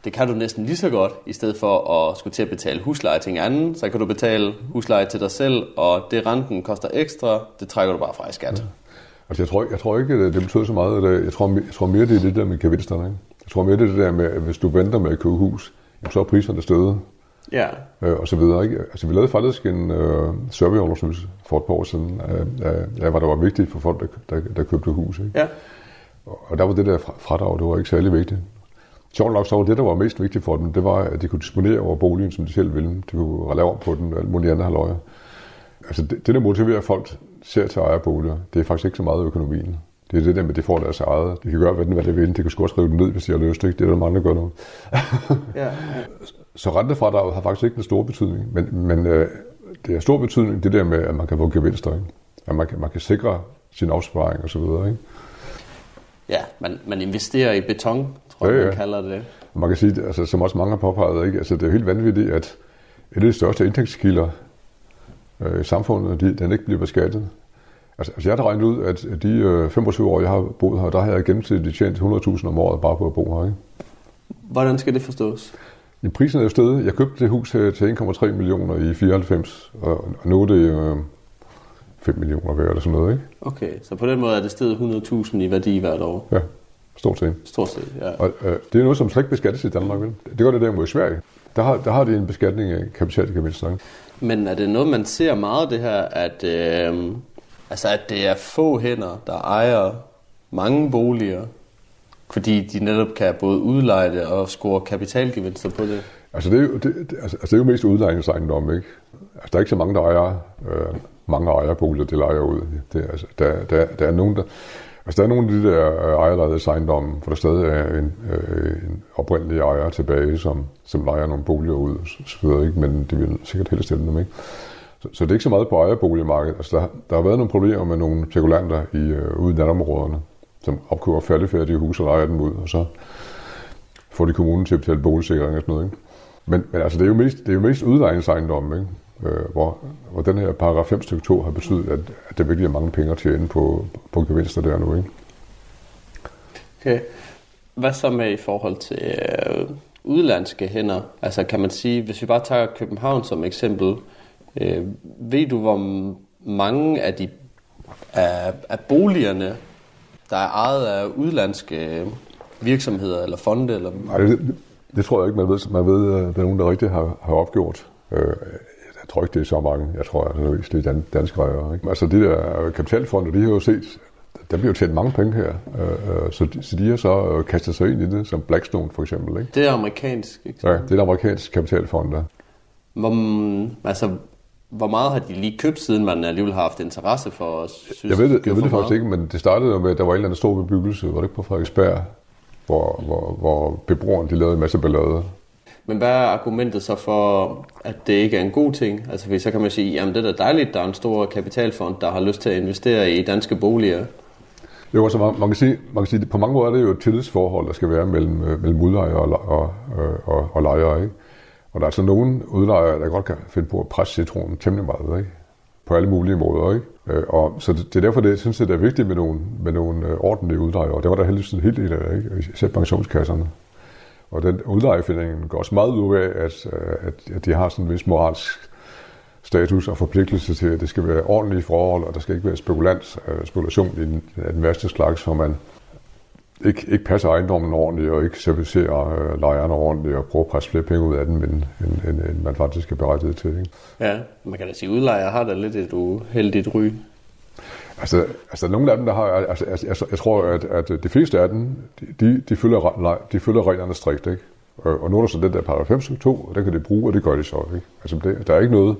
det kan du næsten lige så godt, i stedet for at skulle til at betale husleje til en anden, så kan du betale husleje til dig selv, og det renten koster ekstra, det trækker du bare fra i skat. Altså jeg tror, jeg tror ikke, at det betyder så meget. At jeg, tror, jeg tror mere, det er det der med gevinsterne. Ikke? Jeg tror mere, det er det der med, at hvis du venter med at købe hus, jamen, så er priserne stedet. Ja, øh, og så videre. Ikke? Altså, vi lavede faktisk en øh, surveyundersøgelse for et par år siden, af, af, hvad der var vigtigt for folk, der, der, der købte hus. Ikke? ja. Og, der var det der fra- fradrag, det var ikke særlig vigtigt. Sjovt nok så var det, der var mest vigtigt for dem, det var, at de kunne disponere over boligen, som de selv ville. De kunne lave om på den, og alt muligt andet halvøje. Altså det, det, der motiverer folk ser til ejerboliger, det er faktisk ikke så meget økonomien. Det er det der med, at de får deres eget. De kan gøre, hvad, den, hvad de vil. De kan sgu skrive den ned, hvis de har lyst. Ikke? Det er der mange, der gør nu. ja. Så rentefradraget har faktisk ikke en stor betydning, men, men øh, det har stor betydning, det der med, at man kan få gevinster, ikke? at man kan, man kan sikre sin opsparing og så videre. Ikke? Ja, man, man investerer i beton, tror jeg, Ja, ja, man kalder det. Og man kan sige, altså, som også mange har påpeget, ikke? Altså, det er helt vanvittigt, at et af de største indtægtskilder øh, i samfundet, de, den ikke bliver beskattet. Altså, altså jeg har regnet ud, at de øh, 25 år, jeg har boet her, der har jeg gennemsnitligt tjent 100.000 om året bare på at bo her. Ikke? Hvordan skal det forstås? Ja, prisen er stedet. Jeg købte det hus her til 1,3 millioner i 94, og nu er det øh, 5 millioner værd eller sådan noget. Ikke? Okay, så på den måde er det stedet 100.000 i værdi hvert år? Ja, stort set. Stort set, ja. Og øh, det er noget, som slet ikke beskattes i Danmark. Vel? Det gør det derimod i Sverige. Der har, der har det en beskatning af kapitalgevinster. Men er det noget, man ser meget det her, at, øh, altså, at det er få hænder, der ejer mange boliger, fordi de netop kan både udleje det og score kapitalgevinster på det? Altså det er jo, det, det, altså, altså det er jo mest udlejningsejendom, ikke? Altså der er ikke så mange, der ejer øh, mange ejerboliger, det lejer ud. Det, altså, der, der, der er nogen, der, altså der er nogle af de der øh, ejerlejede ejendomme, hvor der stadig er en, øh, en oprindelig ejer tilbage, som, som lejer nogle boliger ud, så videre, ikke? men det vil sikkert helst stille dem, ikke? Så, så det er ikke så meget på ejerboligmarkedet. Altså der, der har været nogle problemer med nogle spekulanter i, øh, ude i natområderne, som opkøber færdigfærdige huse og lejer dem ud, og så får de kommunen til at betale boligsikring og sådan noget. Ikke? Men, men altså, det er jo mest, det er jo mest udlejningsejendom, ikke? Øh, hvor, hvor den her paragraf 5 stykke 2 har betydet, at, at der virkelig er mange penge at tjene på, på gevinster der nu. Ikke? Okay. Hvad så med i forhold til øh, udlandske hænder? Altså kan man sige, hvis vi bare tager København som eksempel, øh, ved du, hvor mange af de af, af boligerne, der er ejet af udlandske virksomheder eller fonde? Eller... Nej, det, det, det tror jeg ikke, man ved. Man ved, at der er nogen, der rigtig har, har opgjort. Øh, jeg tror ikke, det er så mange. Jeg tror, at det er dan, danske ejere. Ikke? Altså de der kapitalfonde, de har jo set, der bliver jo tjent mange penge her. Øh, så, de, så de har så kastet sig ind i det, som Blackstone for eksempel. Ikke? Det er amerikansk, ikke? Ja, det er amerikansk kapitalfond, der. Hvor, altså, hvor meget har de lige købt, siden man alligevel har haft interesse for at synes, Jeg ved det, jeg ved det faktisk ikke, men det startede jo med, at der var en eller anden stor bebyggelse, var det ikke på Frederiksberg, hvor, hvor, hvor beboerne de lavede en masse ballade. Men hvad er argumentet så for, at det ikke er en god ting? Altså, fordi så kan man sige, jamen det er da dejligt, der er en stor kapitalfond, der har lyst til at investere i danske boliger. Jo, altså man, man, kan sige, man kan sige, på mange måder er det jo et tillidsforhold, der skal være mellem, øh, mellem udlejere og, og, øh, og, og lejere. Ikke? Og der er altså nogen udlejere, der godt kan finde på at presse citronen temmelig meget, ikke? på alle mulige måder. Ikke? Øh, og så det, det er derfor, det, jeg synes, det er vigtigt med nogle, med nogle ordentlige udlejere. Og det var der heldigvis en helt del af, ikke? især pensionskasserne. Og den udlejefindingen går også meget ud af, at, øh, at, at de har sådan en vis moralsk status og forpligtelse til, at det skal være ordentlige forhold, og der skal ikke være spekulans, øh, spekulation i den, den værste slags, hvor man ikke, ikke passer ejendommen ordentligt, og ikke servicerer øh, lejerne ordentligt, og prøver at presse flere penge ud af den, end, end, end, end man faktisk er berettiget til. Ikke? Ja, man kan da sige, at udlejer har da lidt et uheldigt ry. Altså, altså nogle af dem, der har, altså, altså, jeg, jeg tror, at, at de fleste af dem, de, de, følger, de følger reglerne strikt, ikke? Og, og nu er der så den der paragraf 5 2, og den kan de bruge, og det gør de så, ikke? Altså, det, der er ikke noget,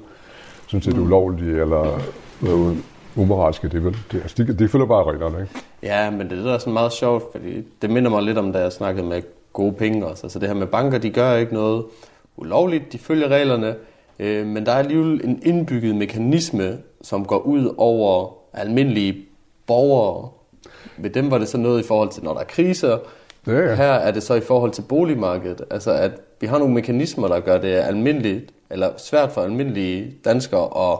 sådan set, ulovligt, eller noget umoralske, det, vel? Det, altså, de, de følger bare reglerne, ikke? Ja, men det er sådan meget sjovt, fordi det minder mig lidt om, da jeg snakkede med gode penge også. Altså det her med banker, de gør ikke noget ulovligt, de følger reglerne, øh, men der er alligevel en indbygget mekanisme, som går ud over almindelige borgere. Ved dem var det så noget i forhold til, når der er kriser. Ja. Her er det så i forhold til boligmarkedet. Altså at vi har nogle mekanismer, der gør det almindeligt, eller svært for almindelige danskere at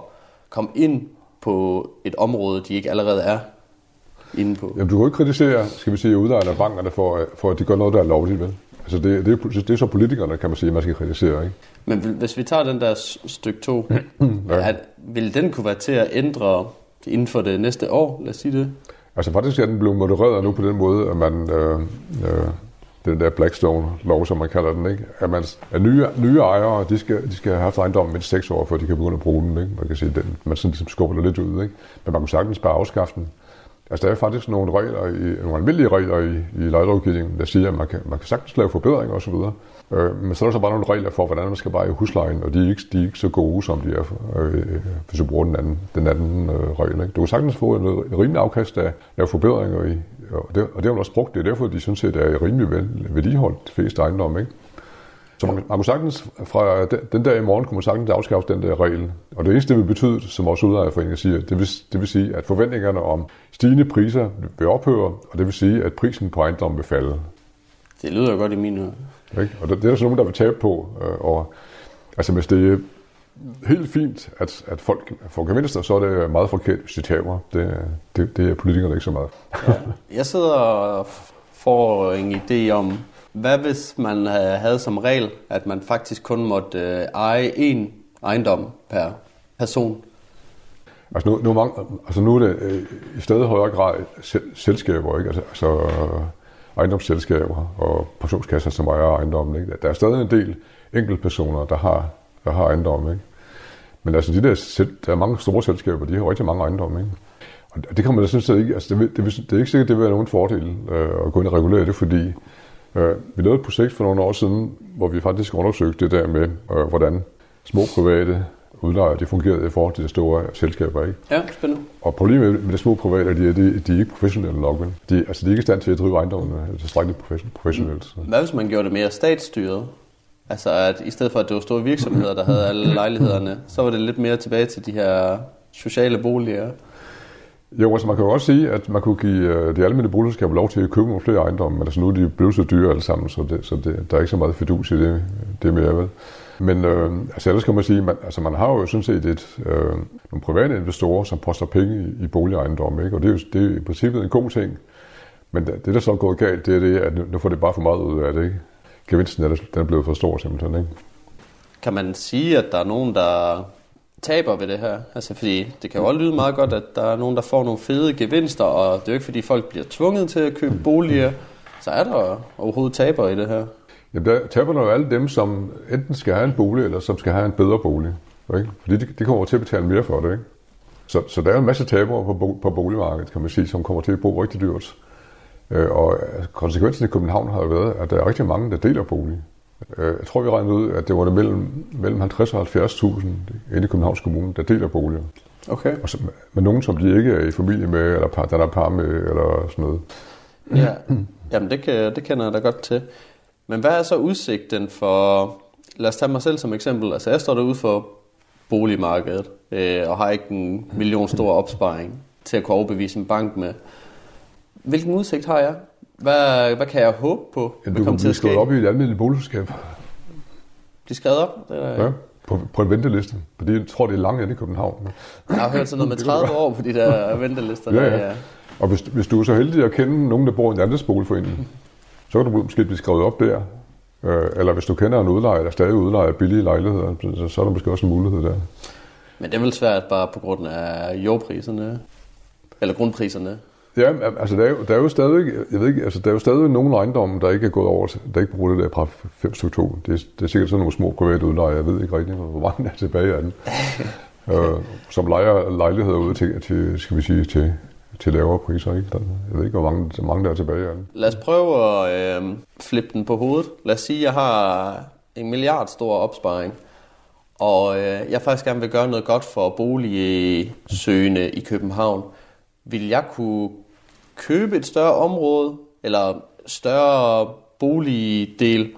komme ind på et område, de ikke allerede er inde på. Jamen, du kan ikke kritisere, skal vi sige, udlejerne af bankerne for, for, at de gør noget, der er lovligt, vel? Altså, det, det, det er så politikerne, kan man sige, man skal kritisere, ikke? Men hvis vi tager den der stykke 2, ja. at, vil den kunne være til at ændre inden for det næste år, lad os sige det? Altså faktisk er den blevet modereret nu på den måde, at man, øh, øh, den der Blackstone-lov, som man kalder den, ikke? At, man, at nye, nye ejere, de skal, de skal have haft ejendommen mindst seks år, før de kan begynde at bruge den, ikke? Man kan sige, den, man sådan ligesom skubber det lidt ud, ikke? Men man kunne sagtens bare afskaffe den. Altså, der er faktisk nogle regler, i, nogle almindelige regler i, i lejelovgivningen, der siger, at man kan, man kan sagtens lave forbedringer osv., øh, men så er der så bare nogle regler for, hvordan man skal veje huslejen, og de er ikke, de er ikke så gode, som de er, øh, hvis du bruger den anden, den anden øh, regel. Ikke? Du kan sagtens få en, en rimelig afkast af at lave forbedringer i, og det, og det har man også brugt. Det er derfor, de synes, at det er rimelig vedligeholdt de fleste ejendomme. Ikke? Så man, man kunne sagtens, fra den, den der i morgen, kunne man sagtens afskaffe den der regel. Og det eneste, det vil betyde, som vores udlejerforeninger siger, det vil, det vil sige, at forventningerne om stigende priser vil ophøre, og det vil sige, at prisen på ejendommen vil falde. Det lyder godt i mine øre. Ikke? Og det, det er der så nogen, der vil tabe på. Øh, og, altså hvis det, helt fint, at, at folk får gevinster, så er det meget forkert, hvis de taber. Det, det, det er politikerne ikke så meget. Ja. Jeg sidder og får en idé om, hvad hvis man øh, havde som regel, at man faktisk kun måtte øh, eje én ejendom per person? Altså nu, nu, er mange, altså nu er det øh, i stedet højere grad selskaber, ikke? Altså, altså ejendomsselskaber og pensionskasser, som ejer ejendommen. Ikke? Der er stadig en del enkeltpersoner, der har, der har ejendomme. Ikke? Men altså de der, der er mange store selskaber, de har rigtig mange ejendomme. Ikke? Og det kan man da set ikke, altså det, det, det, er ikke sikkert, det vil være nogen fordel øh, at gå ind og regulere det, fordi vi lavede et projekt for nogle år siden, hvor vi faktisk undersøgte det der med, øh, hvordan små private udlejere, det fungerede i forhold til de store selskaber, ikke? Ja, spændende. Og problemet med de små private, de, de, de er ikke professionelle nok, men de, altså, de er ikke i stand til at drive ejendommen tilstrækkeligt professionelt. Så. Hvad hvis man gjorde det mere statsstyret? Altså at i stedet for, at det var store virksomheder, der havde alle lejlighederne, så var det lidt mere tilbage til de her sociale boliger. Jo, altså man kan jo også sige, at man kunne give øh, de almindelige boligselskaber lov til at købe nogle flere ejendomme, men altså nu er de blevet så dyre alle sammen, så, det, så det, der er ikke så meget fedus i det, det mere, vel? Men øh, altså ellers kan man sige, man, altså man har jo sådan set et, øh, nogle private investorer, som poster penge i, i boligejendomme, ikke? og det er jo det er i princippet en god ting. Men det, der så er gået galt, det er det, at nu, nu får det bare for meget ud af det. Ikke? Gevinsten er, den er blevet for stor simpelthen. Ikke? Kan man sige, at der er nogen, der taber ved det her? Altså fordi det kan jo også lyde meget godt, at der er nogen, der får nogle fede gevinster, og det er jo ikke fordi folk bliver tvunget til at købe boliger. Så er der overhovedet taber i det her? Jamen, der taber jo alle dem, som enten skal have en bolig, eller som skal have en bedre bolig. Ikke? Fordi de, de kommer til at betale mere for det. Ikke? Så, så der er en masse tabere på, på boligmarkedet, kan man sige, som kommer til at bo rigtig dyrt. Øh, og konsekvensen i København har jo været, at der er rigtig mange, der deler bolig. Øh, jeg tror, vi regnede ud, at det var det mellem, mellem 50 og 70.000 inde i Københavns Kommune, der deler boliger. Okay. Og så, med nogen, som de ikke er i familie med, eller par, der er par med, eller sådan noget. Ja, jamen det, kan, det kender jeg da godt til. Men hvad er så udsigten for, lad os tage mig selv som eksempel, altså jeg står derude for boligmarkedet, øh, og har ikke en million stor opsparing til at kunne overbevise en bank med. Hvilken udsigt har jeg? Hvad, hvad kan jeg håbe på? Ja, du kan blive skrevet op i et almindeligt boligselskab. Blive skrevet op? Det er... Ja, på, på en venteliste. Fordi jeg tror, det er langt i København. Jeg har hørt sådan noget med 30 år på de der ventelister. Ja, ja. Der, Og hvis, hvis du er så heldig at kende nogen, der bor i en anden boligforening, så kan du måske blive skrevet op der. Øh, eller hvis du kender en udlejer, der stadig udlejer billige lejligheder, så, så er der måske også en mulighed der. Men det er vel svært bare på grund af jordpriserne, eller grundpriserne? Ja, altså der er, jo, der er jo stadig, jeg ved ikke, altså der er jo stadig nogle ejendomme, der ikke er gået over, der ikke bruger det der fra 5 stykke 2. Det, er, det er sikkert sådan nogle små private udlejere, jeg ved ikke rigtig, hvor mange er tilbage af den. øh, som lejer lejligheder ud til, til, skal vi sige, til, til lavere priser. Ikke? Der, jeg ved ikke, hvor mange, mange der er tilbage af den. Lad os prøve at øh, flippe den på hovedet. Lad os sige, at jeg har en milliard stor opsparing, og øh, jeg faktisk gerne vil gøre noget godt for boligsøgende i København. Vil jeg kunne købe et større område, eller større boligdel,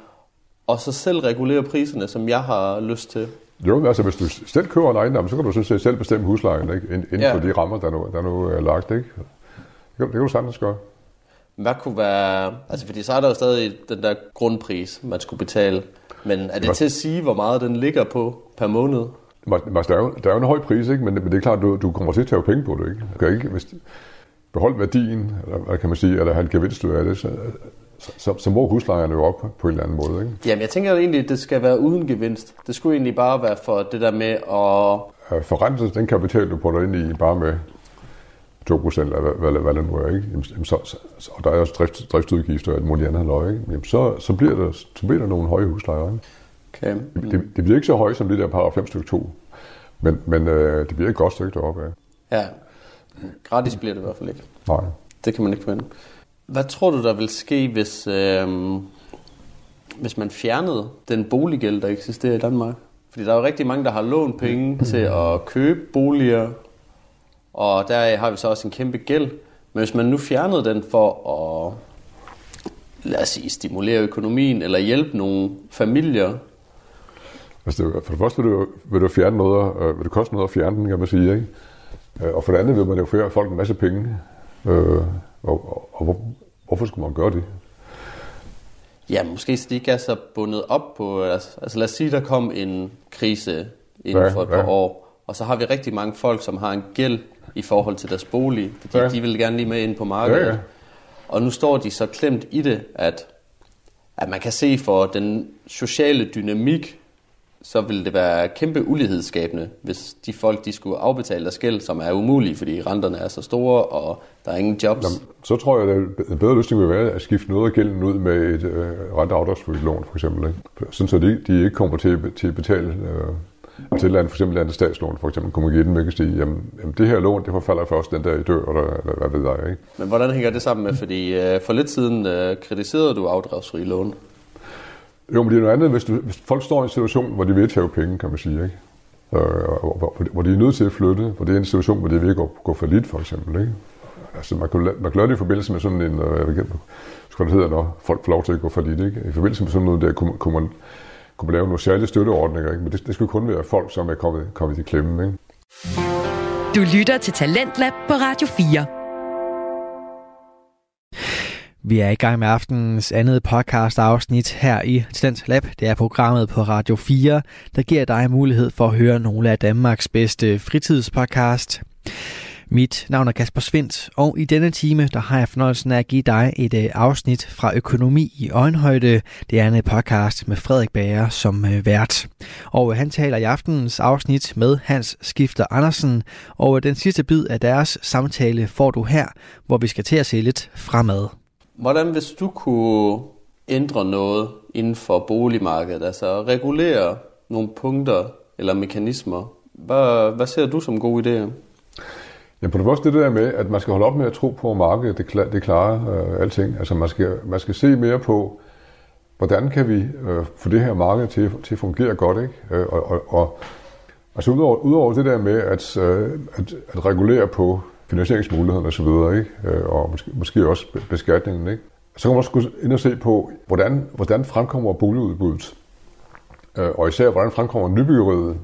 og så selv regulere priserne, som jeg har lyst til? Jo, altså hvis du selv køber en ejendom, så kan du sådan set selv bestemme huslejen, ikke? inden ja. for de rammer, der nu, der nu er lagt. Ikke? Det, kan, det kan du sagtens gøre. Hvad kunne være... Altså, fordi så er der jo stadig den der grundpris, man skulle betale. Men er det til at sige, hvor meget den ligger på per måned? Der er jo, der er jo en høj pris, ikke? Men, men det er klart, du, du kommer til at tage penge på det. Ikke? Du kan ikke hvis, beholde værdien, eller hvad kan man sige, eller have en gevinst ud af det, så, så, så, så må huslejerne jo op på en eller anden måde. Ikke? Jamen, jeg tænker egentlig, at det skal være uden gevinst. Det skulle egentlig bare være for det der med at... Forrente den kapital, du putter ind i, bare med 2% eller hvad, hvad, hvad det nu er, ikke? Jamen, så, så, og der er også drift, driftsudgifter og alt muligt andet løg, ikke? Jamen, så, så, bliver der, så bliver der nogle høje huslejer. Ikke? Okay. Det, det, det, bliver ikke så højt som det der par 5 stykke 2, men, men øh, det bliver et godt stykke deroppe af. Ja, gratis bliver det i hvert fald ikke. Nej. Det kan man ikke forvente. Hvad tror du, der vil ske, hvis, øh, hvis man fjernede den boliggæld, der eksisterer i Danmark? Fordi der er jo rigtig mange, der har lånt penge til at købe boliger, og der har vi så også en kæmpe gæld. Men hvis man nu fjernede den for at lad os sige, stimulere økonomien eller hjælpe nogle familier? Altså, for det første vil du, vil du fjerne noget, øh, vil det koste noget at fjerne den, kan man sige, ikke? Øh, og for det andet vil man jo føre folk en masse penge. Øh, og, og, hvor, hvorfor skulle man gøre det? Ja, måske de ikke er så bundet op på... Altså, altså lad os sige, der kom en krise inden Ja, for et par ja. år. Og så har vi rigtig mange folk, som har en gæld i forhold til deres bolig, fordi Ja. de vil gerne lige med ind på markedet. Ja, ja. Og nu står de så klemt i det, at, at man kan se for den sociale dynamik, så vil det være kæmpe ulighedsskabende, hvis de folk de skulle afbetale deres gæld, som er umulige, fordi renterne er så store, og der er ingen jobs. Jamen, så tror jeg, at en bedre løsning vil være at skifte noget af gælden ud med et øh, renteafdragsfrit lån, for eksempel. Ikke? Sådan så de, de ikke kommer til, at- til at betale øh, til et land, for eksempel et andet statslån, for eksempel kommer igen med at sige, jamen, jamen, det her lån, det forfalder først den dag I dør, eller, eller hvad ved jeg, ikke? Men hvordan hænger det sammen med, fordi øh, for lidt siden øh, kritiserede du afdragsfri lån. Jo, men det er noget andet, hvis, du, hvis folk står i en situation, hvor de vil tage penge, kan man sige, ikke? Øh, hvor, hvor de er nødt til at flytte, hvor det er en situation, hvor det vil gå, gå for lidt, for eksempel, ikke? Altså, man kan, man kan gøre det i forbindelse med sådan en, øh, jeg ved ikke, hvad det hedder, når folk får lov til at gå for lidt, ikke? I forbindelse med sådan noget der, kunne, man- kunne man, kunne man lave nogle særlige støtteordninger, ikke? Men det, det skulle kun være folk, som er kommet, kommet i klemme, ikke? Du lytter til Talentlab på Radio 4. Vi er i gang med aftenens andet podcast afsnit her i Talent Lab. Det er programmet på Radio 4, der giver dig mulighed for at høre nogle af Danmarks bedste fritidspodcast. Mit navn er Kasper Svendt, og i denne time der har jeg fornøjelsen af at give dig et øh, afsnit fra Økonomi i Øjenhøjde. Det er en øh, podcast med Frederik Bager som øh, vært. Og han taler i aftenens afsnit med Hans Skifter Andersen, og den sidste bid af deres samtale får du her, hvor vi skal til at se lidt fremad. Hvordan hvis du kunne ændre noget inden for boligmarkedet, altså regulere nogle punkter eller mekanismer, hvad, hvad ser du som gode idéer? Ja, på det første det der med, at man skal holde op med at tro på, at markedet det, klar, det klarer øh, alting. Altså man skal, man skal se mere på, hvordan kan vi øh, få det her marked til, til at fungere godt, ikke? Øh, og, og, og altså udover, udover det der med at, øh, at, at regulere på finansieringsmulighederne osv., ikke? Øh, og måske, måske også be- beskatningen, ikke? så kan man også ind og se på, hvordan, hvordan fremkommer boligudbuddet. Øh, og især, hvordan fremkommer nybyggeriet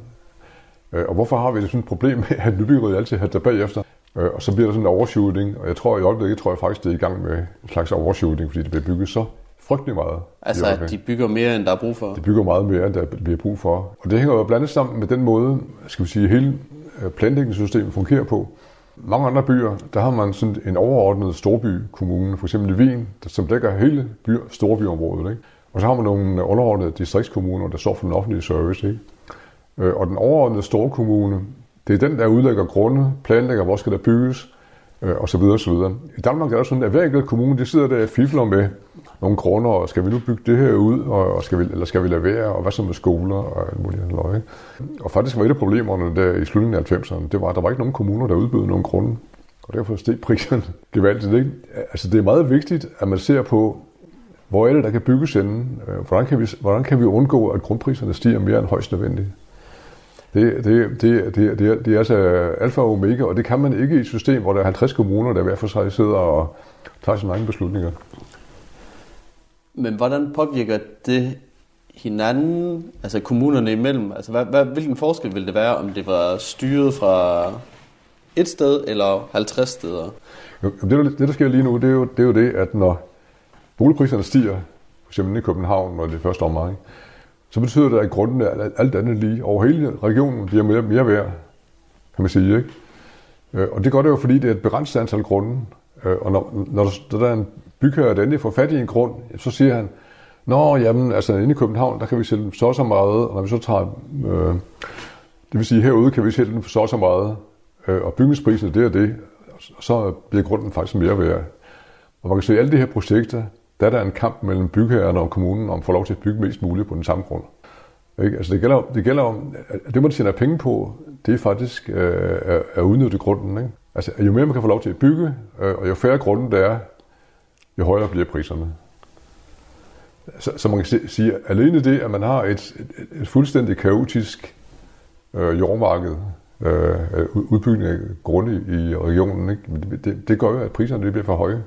Øh, Og hvorfor har vi sådan et problem med, at nybyggeriet altid halter bagefter? Og så bliver der sådan en overshooting, og jeg tror i øjeblikket, tror jeg faktisk, det er i gang med en slags overshooting, fordi det bliver bygget så frygtelig meget. Altså, at de bygger mere, end der er brug for. De bygger meget mere, end der bliver brug for. Og det hænger jo blandet sammen med den måde, skal vi sige, hele planlægningssystemet fungerer på. Mange andre byer, der har man sådan en overordnet storbykommune, for eksempel Wien, der, som dækker hele by, storbyområdet. Ikke? Og så har man nogle underordnede distriktskommuner, der står for den offentlige service. Ikke? Øh, og den overordnede storkommune, det er den, der udlægger grunde, planlægger, hvor skal der bygges, øh, og så videre, og så videre. I Danmark er der sådan, at hver enkelt kommune, de sidder der og fifler med nogle kroner, og skal vi nu bygge det her ud, og og skal vi, eller skal vi lade være, og hvad så med skoler, og alt muligt andet løg, ikke? Og faktisk var et af problemerne der i slutningen af 90'erne, det var, at der var ikke nogen kommuner, der udbød nogen grunde. Og derfor steg priserne gevaldigt, ikke? Altså, det er meget vigtigt, at man ser på, hvor er det, der kan bygges inden? Øh, hvordan kan vi, hvordan kan vi undgå, at grundpriserne stiger mere end højst nødvendigt? Det, det, det, det, det, er, det er altså alfa og omega, og det kan man ikke i et system, hvor der er 50 kommuner, der hver for sig sidder og tager sine egne beslutninger. Men hvordan påvirker det hinanden, altså kommunerne imellem? Altså, hvad, hvad, hvilken forskel ville det være, om det var styret fra et sted eller 50 steder? Jo, Det, det, der sker lige nu, det er, jo, det er jo det, at når boligpriserne stiger, for eksempel i København, når det er første omgang, så betyder det, at grunden er alt- andet lige over hele regionen bliver mere, mere værd, kan man sige. Ikke? Øh, og det gør det jo, fordi det er et begrænset antal grunde. Øh, og når, når, der, når der er en bygherre, den endelig får fat i en grund, så siger han, Nå, jamen, altså inde i København, der kan vi sælge den så og så meget, og når vi så tager, øh, det vil sige herude kan vi sælge den for så så meget, øh, og bygningsprisen det er det, så bliver grunden faktisk mere værd. Og man kan se, at alle de her projekter, der er der en kamp mellem bygherrerne og kommunen om at få lov til at bygge mest muligt på den samme grund. Ikke? Altså det gælder, det gælder om, at det man tjener penge på, det er faktisk øh, at, at udnytte grunden. Ikke? Altså jo mere man kan få lov til at bygge, øh, og jo færre grunden der er, jo højere bliver priserne. Så, så man kan sige, at alene det, at man har et, et, et fuldstændig kaotisk øh, jordmarked, øh, udbygning af grunde i regionen, ikke? Det, det, gør jo, at priserne bliver for høje.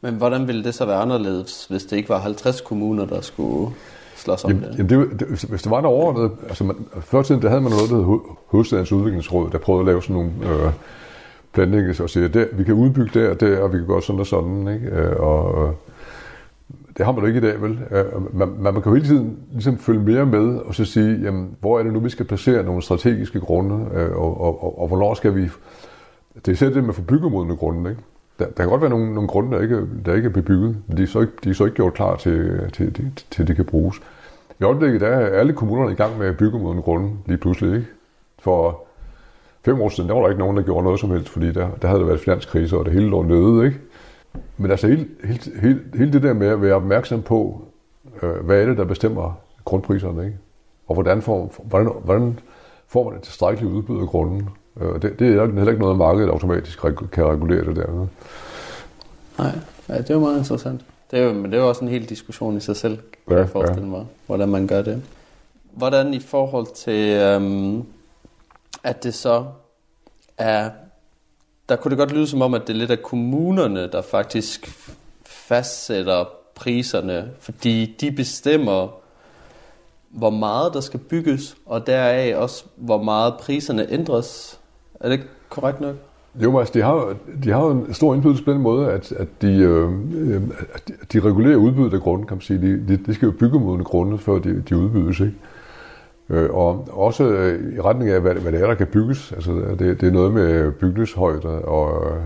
Men hvordan ville det så være anderledes, hvis det ikke var 50 kommuner, der skulle slås om Jamen, det? jamen det, det, hvis- det var der overordnet, altså man, før tiden, der havde man noget, der hed Ho- Hovedstadens Udviklingsråd, der prøvede at lave sådan nogle øh, planlæggelser og sige, der, vi kan udbygge der og der, og vi kan gøre sådan og sådan, ikke? Øh, og, det har man jo ikke i dag, vel? Øh, man, man kan jo hele tiden ligesom følge mere med og så sige, jamen, hvor er det nu, vi skal placere nogle strategiske grunde, øh, og, og, og, og hvornår skal vi... Det er selv det med for byggemodende grunde, ikke? Der, der kan godt være nogle, nogle grunde, der ikke, der ikke er bebygget, men de er så ikke, de er så ikke gjort klar til, til, til, til det kan bruges. I øjeblikket der er alle kommunerne i gang med at bygge mod en grunde lige pludselig. Ikke? For fem år siden, der var der ikke nogen, der gjorde noget som helst, fordi der, der havde der været finanskrise, og det hele lå nede. Ikke? Men altså hele, hele, hele, hele det der med at være opmærksom på, øh, hvad er det, der bestemmer grundpriserne, ikke? og hvordan får, hvordan, hvordan får man et tilstrækkeligt udbud af grunden. Øh, det, det er heller ikke noget, markedet automatisk kan regulere det der. Nej, ja, det er jo meget interessant. Det er jo, men det er jo også en hel diskussion i sig selv, kan ja, jeg forestille ja. mig, hvordan man gør det. Hvordan i forhold til, øhm, at det så er, der kunne det godt lyde som om, at det er lidt af kommunerne, der faktisk fastsætter priserne, fordi de bestemmer, hvor meget der skal bygges, og deraf også, hvor meget priserne ændres. Er det korrekt nok? Jo, altså, de har, de har en stor indflydelse på den måde, at, at, de, øh, øh at de regulerer udbuddet af grunden, kan man sige. De, de, de skal jo bygge modne grunde, før de, de udbydes, ikke? Øh, og også øh, i retning af, hvad, hvad det er, der kan bygges. Altså, det, det er noget med bygningshøjde og øh,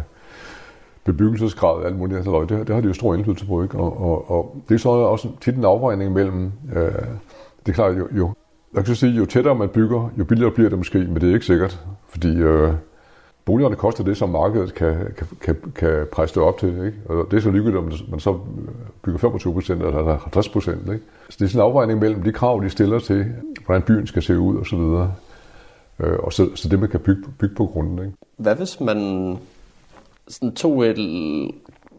bebyggelsesgrad og alt muligt. Altså, det, det har de jo stor indflydelse på, ikke? Og, og, og det er så også tit en afvejning mellem, øh, det er klart jo, jo, jeg kan sige, jo tættere man bygger, jo billigere bliver det måske, men det er ikke sikkert, fordi øh, boligerne koster det, som markedet kan, kan, kan, kan presse det op til. Ikke? Og det er så lykkeligt, om man så bygger 25 procent eller 50 procent. Ikke? Så det er sådan en afvejning mellem de krav, de stiller til, hvordan byen skal se ud osv. Og, øh, og så, så det, man kan bygge, bygge på grunden. Ikke? Hvad hvis man sådan tog et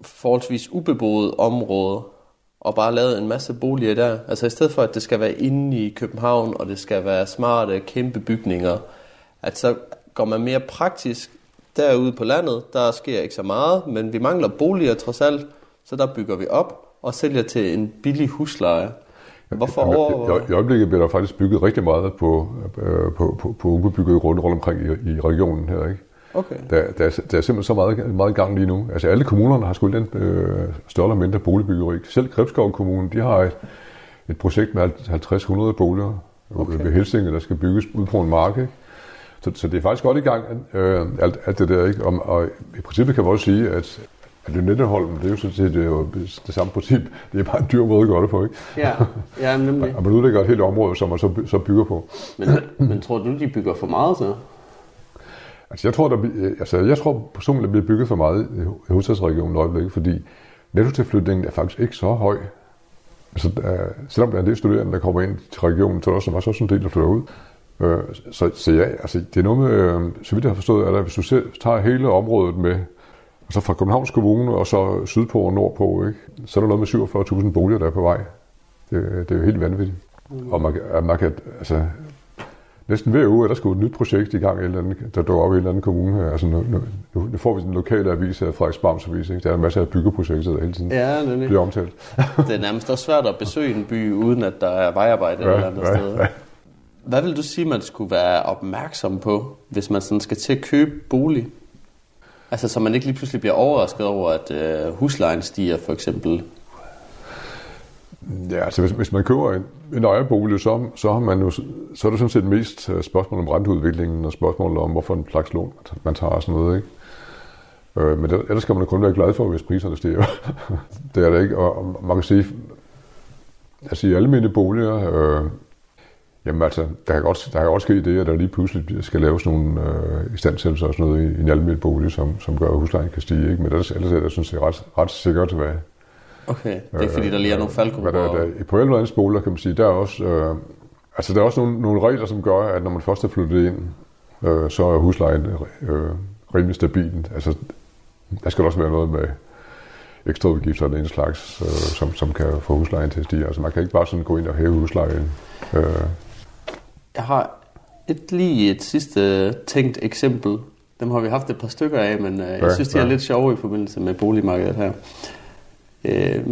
forholdsvis ubeboet område, og bare lavede en masse boliger der. Altså i stedet for, at det skal være inde i København, og det skal være smarte, kæmpe bygninger, at så går man mere praktisk derude på landet. Der sker ikke så meget, men vi mangler boliger trods alt, så der bygger vi op og sælger til en billig husleje. Hvorfor over... I, øjeblikket bliver der faktisk bygget rigtig meget på, øh, på, på, på ubebyggede grunde rundt omkring i, i regionen her. Ikke? Okay. Der, der, er, der er simpelthen så meget, meget gang lige nu. Altså alle kommunerne har sgu den øh, større eller mindre boligbyggeri. Selv Gribskov Kommune, de har et, et projekt med 50-100 boliger okay. ved Helsinge, der skal bygges ud på en mark. Ikke? Så, så det er faktisk godt i gang, øh, alt, alt det der. Ikke? Og, og i princippet kan man også sige, at at Lynetteholm, det er jo sådan set det, er jo det samme princip. Det er bare en dyr måde at gøre det på, ikke? Ja, ja nemlig. og man udlægger et helt område, som man så, så bygger på. Men, men tror du, de bygger for meget så? Altså jeg tror, der, altså jeg tror personligt, der bliver bygget for meget i hovedstadsregionen i øjeblikket, fordi nettotilflytningen er faktisk ikke så høj. Altså, der, selvom der er en del studerende, der kommer ind til regionen, så er der også, også en del, der flytter ud. Øh, så, så ja, altså, det er noget med, øh, så vidt jeg har forstået, at hvis du selv tager hele området med, altså fra Københavns Kommune og så sydpå og nordpå, ikke, så er der noget med 47.000 boliger, der er på vej. Det, det er jo helt vanvittigt. Mm. Og man, man kan, altså, næsten hver uge er der sgu et nyt projekt i gang, eller andet, der dukker op i en eller anden kommune. Altså, nu, nu, nu får vi den lokale avis af Frederiksbams Avis. Ikke? Der er en masse af byggeprojekter, der hele tiden ja, det bliver omtalt. det er nærmest også svært at besøge en by, uden at der er vejarbejde ja, eller andet ja, sted. Ja. Hvad vil du sige, man skulle være opmærksom på, hvis man sådan skal til at købe bolig? Altså, så man ikke lige pludselig bliver overrasket over, at øh, huslejen stiger, for eksempel. Ja, altså hvis, hvis man køber en, en ejerbolig, så, så, har man jo, så er det sådan set mest øh, spørgsmål om renteudviklingen og spørgsmål om, hvorfor en slags lån man tager og sådan noget. Ikke? Øh, men det, ellers skal man kun være glad for, hvis priserne stiger. det er det ikke. Og, og man kan sige, altså i almindelige boliger, øh, Jamen altså, der kan godt, der kan også ske det, at der lige pludselig skal laves nogle øh, istandsættelser og sådan noget i, i en almindelig bolig, som, som gør, at huslejen kan stige. Ikke? Men ellers, ellers er det synes jeg, ret, ret sikkert, hvad... Okay, det er fordi, der lige er nogle faldgrupper. Der, der, der, på ældreandens boliger kan man sige, der er også, øh, altså, der er også nogle, nogle regler, som gør, at når man først er flyttet ind, øh, så er huslejen øh, rimelig stabil. Altså, der skal også være noget med ekstra udgifter eller en slags, øh, som, som kan få huslejen til at stige. Altså man kan ikke bare sådan gå ind og hæve huslejen. Øh, jeg har et lige et sidste tænkt eksempel. Dem har vi haft et par stykker af, men øh, jeg synes, de er lidt sjove i forbindelse med boligmarkedet her. Øh,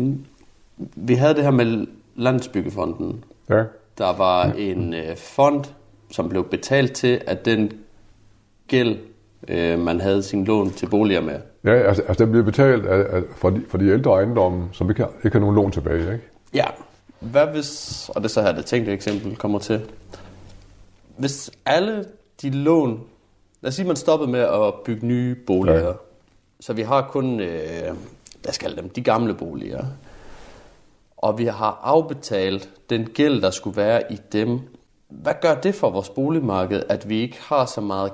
vi havde det her med Landsbyggefonden. Ja. Der var en øh, fond, som blev betalt til, at den gæld, øh, man havde sin lån til boliger med, Ja, altså, altså den bliver betalt af, af, for, de, for de ældre ejendomme, som ikke har, ikke har nogen lån tilbage, ikke? Ja. Hvad hvis, og det så her det tænkte eksempel kommer til, hvis alle de lån, lad os sige, man stoppede med at bygge nye boliger, ja. så vi har kun, øh, lad os kalde dem, de gamle boliger, og vi har afbetalt den gæld, der skulle være i dem. Hvad gør det for vores boligmarked, at vi ikke har så meget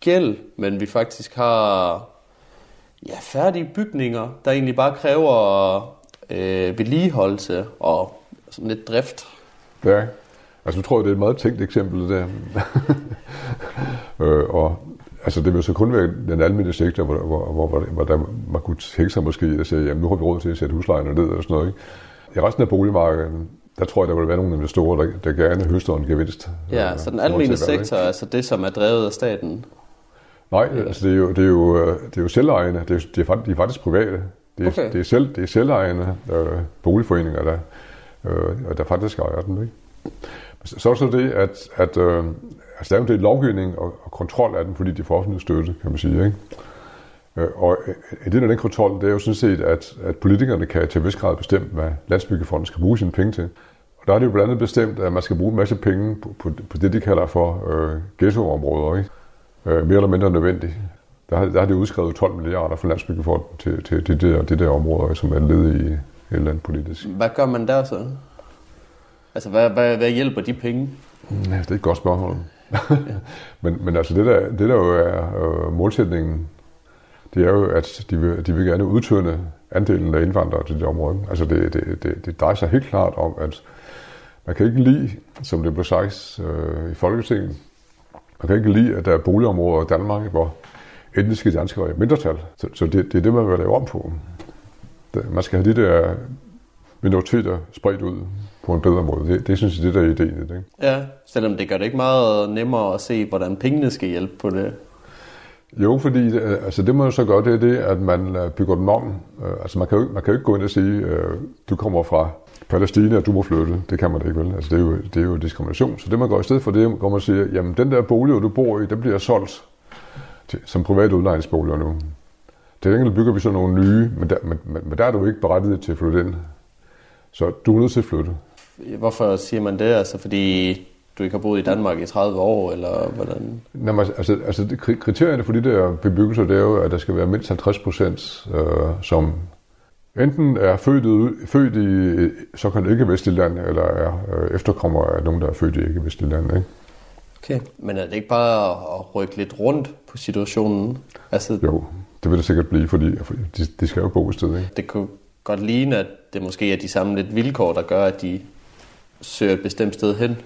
gæld, men vi faktisk har ja, færdige bygninger, der egentlig bare kræver øh, vedligeholdelse og sådan lidt drift? Ja, altså jeg tror, det er et meget tænkt eksempel der. øh, og altså det vil så kun være den almindelige sektor, hvor, hvor, hvor, hvor, hvor der, man kunne tænke sig måske at sige, jamen nu har vi råd til at sætte huslejerne ned og sådan noget. Ikke? I resten af boligmarkedet, der tror jeg, der vil være nogle investorer, der, der gerne høster en gevinst. Ja, øh, så den almindelige sektor er altså det, som er drevet af staten? Nej, altså det er jo, det er jo, øh, det er jo selvejende. Det er, det er, faktisk, de er faktisk private. Det er, okay. det er, selv, det er selvejende øh, boligforeninger, der, øh, der faktisk ejer den. Ikke? Så er så det, at, at øh, altså, der er jo del lovgivning og, og kontrol af den, fordi de får offentlig støtte, kan man sige. Ikke? Øh, og en del af den kontrol, det er jo sådan set, at, at politikerne kan til vis grad bestemme, hvad Landsbyggefonden skal bruge sine penge til. Og der er det jo blandt andet bestemt, at man skal bruge en masse penge på, på, på det, de kalder for øh, ghettoområder. Ikke? Øh, mere eller mindre nødvendigt. Der har, der har de udskrevet 12 milliarder for Landsbyggefonden til, til, til det, der, det der område, som er led i et eller andet politisk. Hvad gør man der så? Altså, hvad, hvad, hvad hjælper de penge? Ja, det er et godt spørgsmål. men, men altså, det der, det der jo er øh, målsætningen det er jo, at de vil, de vil gerne udtønde andelen af indvandrere til det område. Altså det, det, det, det drejer sig helt klart om, at man kan ikke lide, som det blev sagt øh, i Folketinget, man kan ikke lide, at der er boligområder i Danmark, hvor etniske danskere er mindretal. Så, så det, det er det, man vil lave om på. Man skal have de der minoriteter spredt ud på en bedre måde. Det, det synes jeg, det der er ideen i det. Ikke? Ja, selvom det gør det ikke meget nemmere at se, hvordan pengene skal hjælpe på det. Jo, fordi øh, altså det man jo så gøre, det er det, at man øh, bygger dem om. Øh, altså man kan, jo, man kan jo ikke gå ind og sige, du kommer fra Palæstina, og du må flytte. Det kan man da ikke vel. Altså det er, jo, det er jo diskrimination. Så det man går i stedet for det, går man og siger, jamen den der bolig, du bor i, den bliver solgt til, som privat udlejningsboliger nu. Til gengæld bygger vi så nogle nye, men der, men, men, men der er du ikke berettiget til at flytte ind. Så du er nødt til at flytte. Hvorfor siger man det? Altså fordi du ikke har boet i Danmark i 30 år, eller hvordan? Jamen, altså, altså det, kriterierne for de der bebyggelser, det er jo, at der skal være mindst 50 procent, øh, som enten er født, født i såkaldt ikke-vestligt land, eller er øh, efterkommer af nogen, der er født i ikke-vestligt land. Ikke? Okay, men er det ikke bare at rykke lidt rundt på situationen? Altså, jo, det vil det sikkert blive, fordi de, de skal jo bo et sted. Ikke? Det kunne godt ligne, at det måske er de samme lidt vilkår, der gør, at de søger et bestemt sted hen.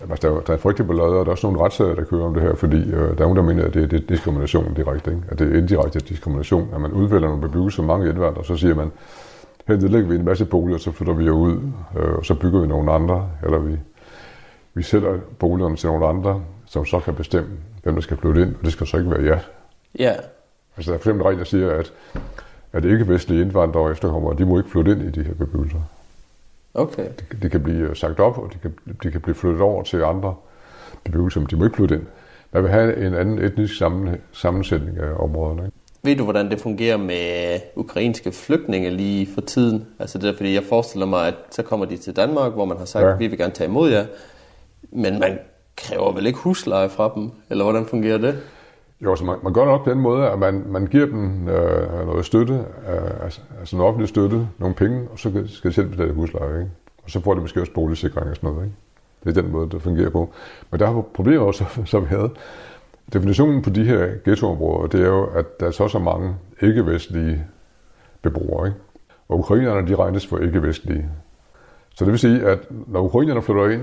Altså, der, der er frygtelig ballade, og der er også nogle retssager, der kører om det her, fordi øh, der er nogen, der mener, at det, det er diskrimination direkte. Ikke? At det er indirekte diskrimination, at man udvælger nogle bebyggelser, mange indvandrere, og så siger man, her nedlægger vi en masse boliger, så flytter vi ud, øh, og så bygger vi nogle andre, eller vi, vi sælger boligerne til nogle andre, som så kan bestemme, hvem der skal flytte ind, og det skal så ikke være ja. Ja. Altså der er for eksempel regler, der siger, at, at ikke-vestlige indvandrere og efterkommere, de må ikke flytte ind i de her bebyggelser. Okay. De, de kan blive sagt op, og de kan, de kan blive flyttet over til andre bebyggelser, men de må ikke flytte ind. Man vil have en anden etnisk sammen, sammensætning af områderne. Ikke? Ved du, hvordan det fungerer med ukrainske flygtninge lige for tiden? Altså det er, fordi jeg forestiller mig, at så kommer de til Danmark, hvor man har sagt, ja. vi vil gerne tage imod jer. Men man kræver vel ikke husleje fra dem? Eller hvordan fungerer det? Jo, så man, man gør nok på den måde, at man, man giver dem øh, noget støtte, øh, altså, altså en offentlig støtte, nogle penge, og så skal de selv betale husleje. Ikke? Og så får de måske også boligsikring og sådan noget. Ikke? Det er den måde, det fungerer på. Men der har problemer også, som vi havde. Definitionen på de her ghettoområder, det er jo, at der er så så mange ikke-vestlige beboere. Ikke? Og ukrainerne, de regnes for ikke-vestlige. Så det vil sige, at når ukrainerne flytter ind,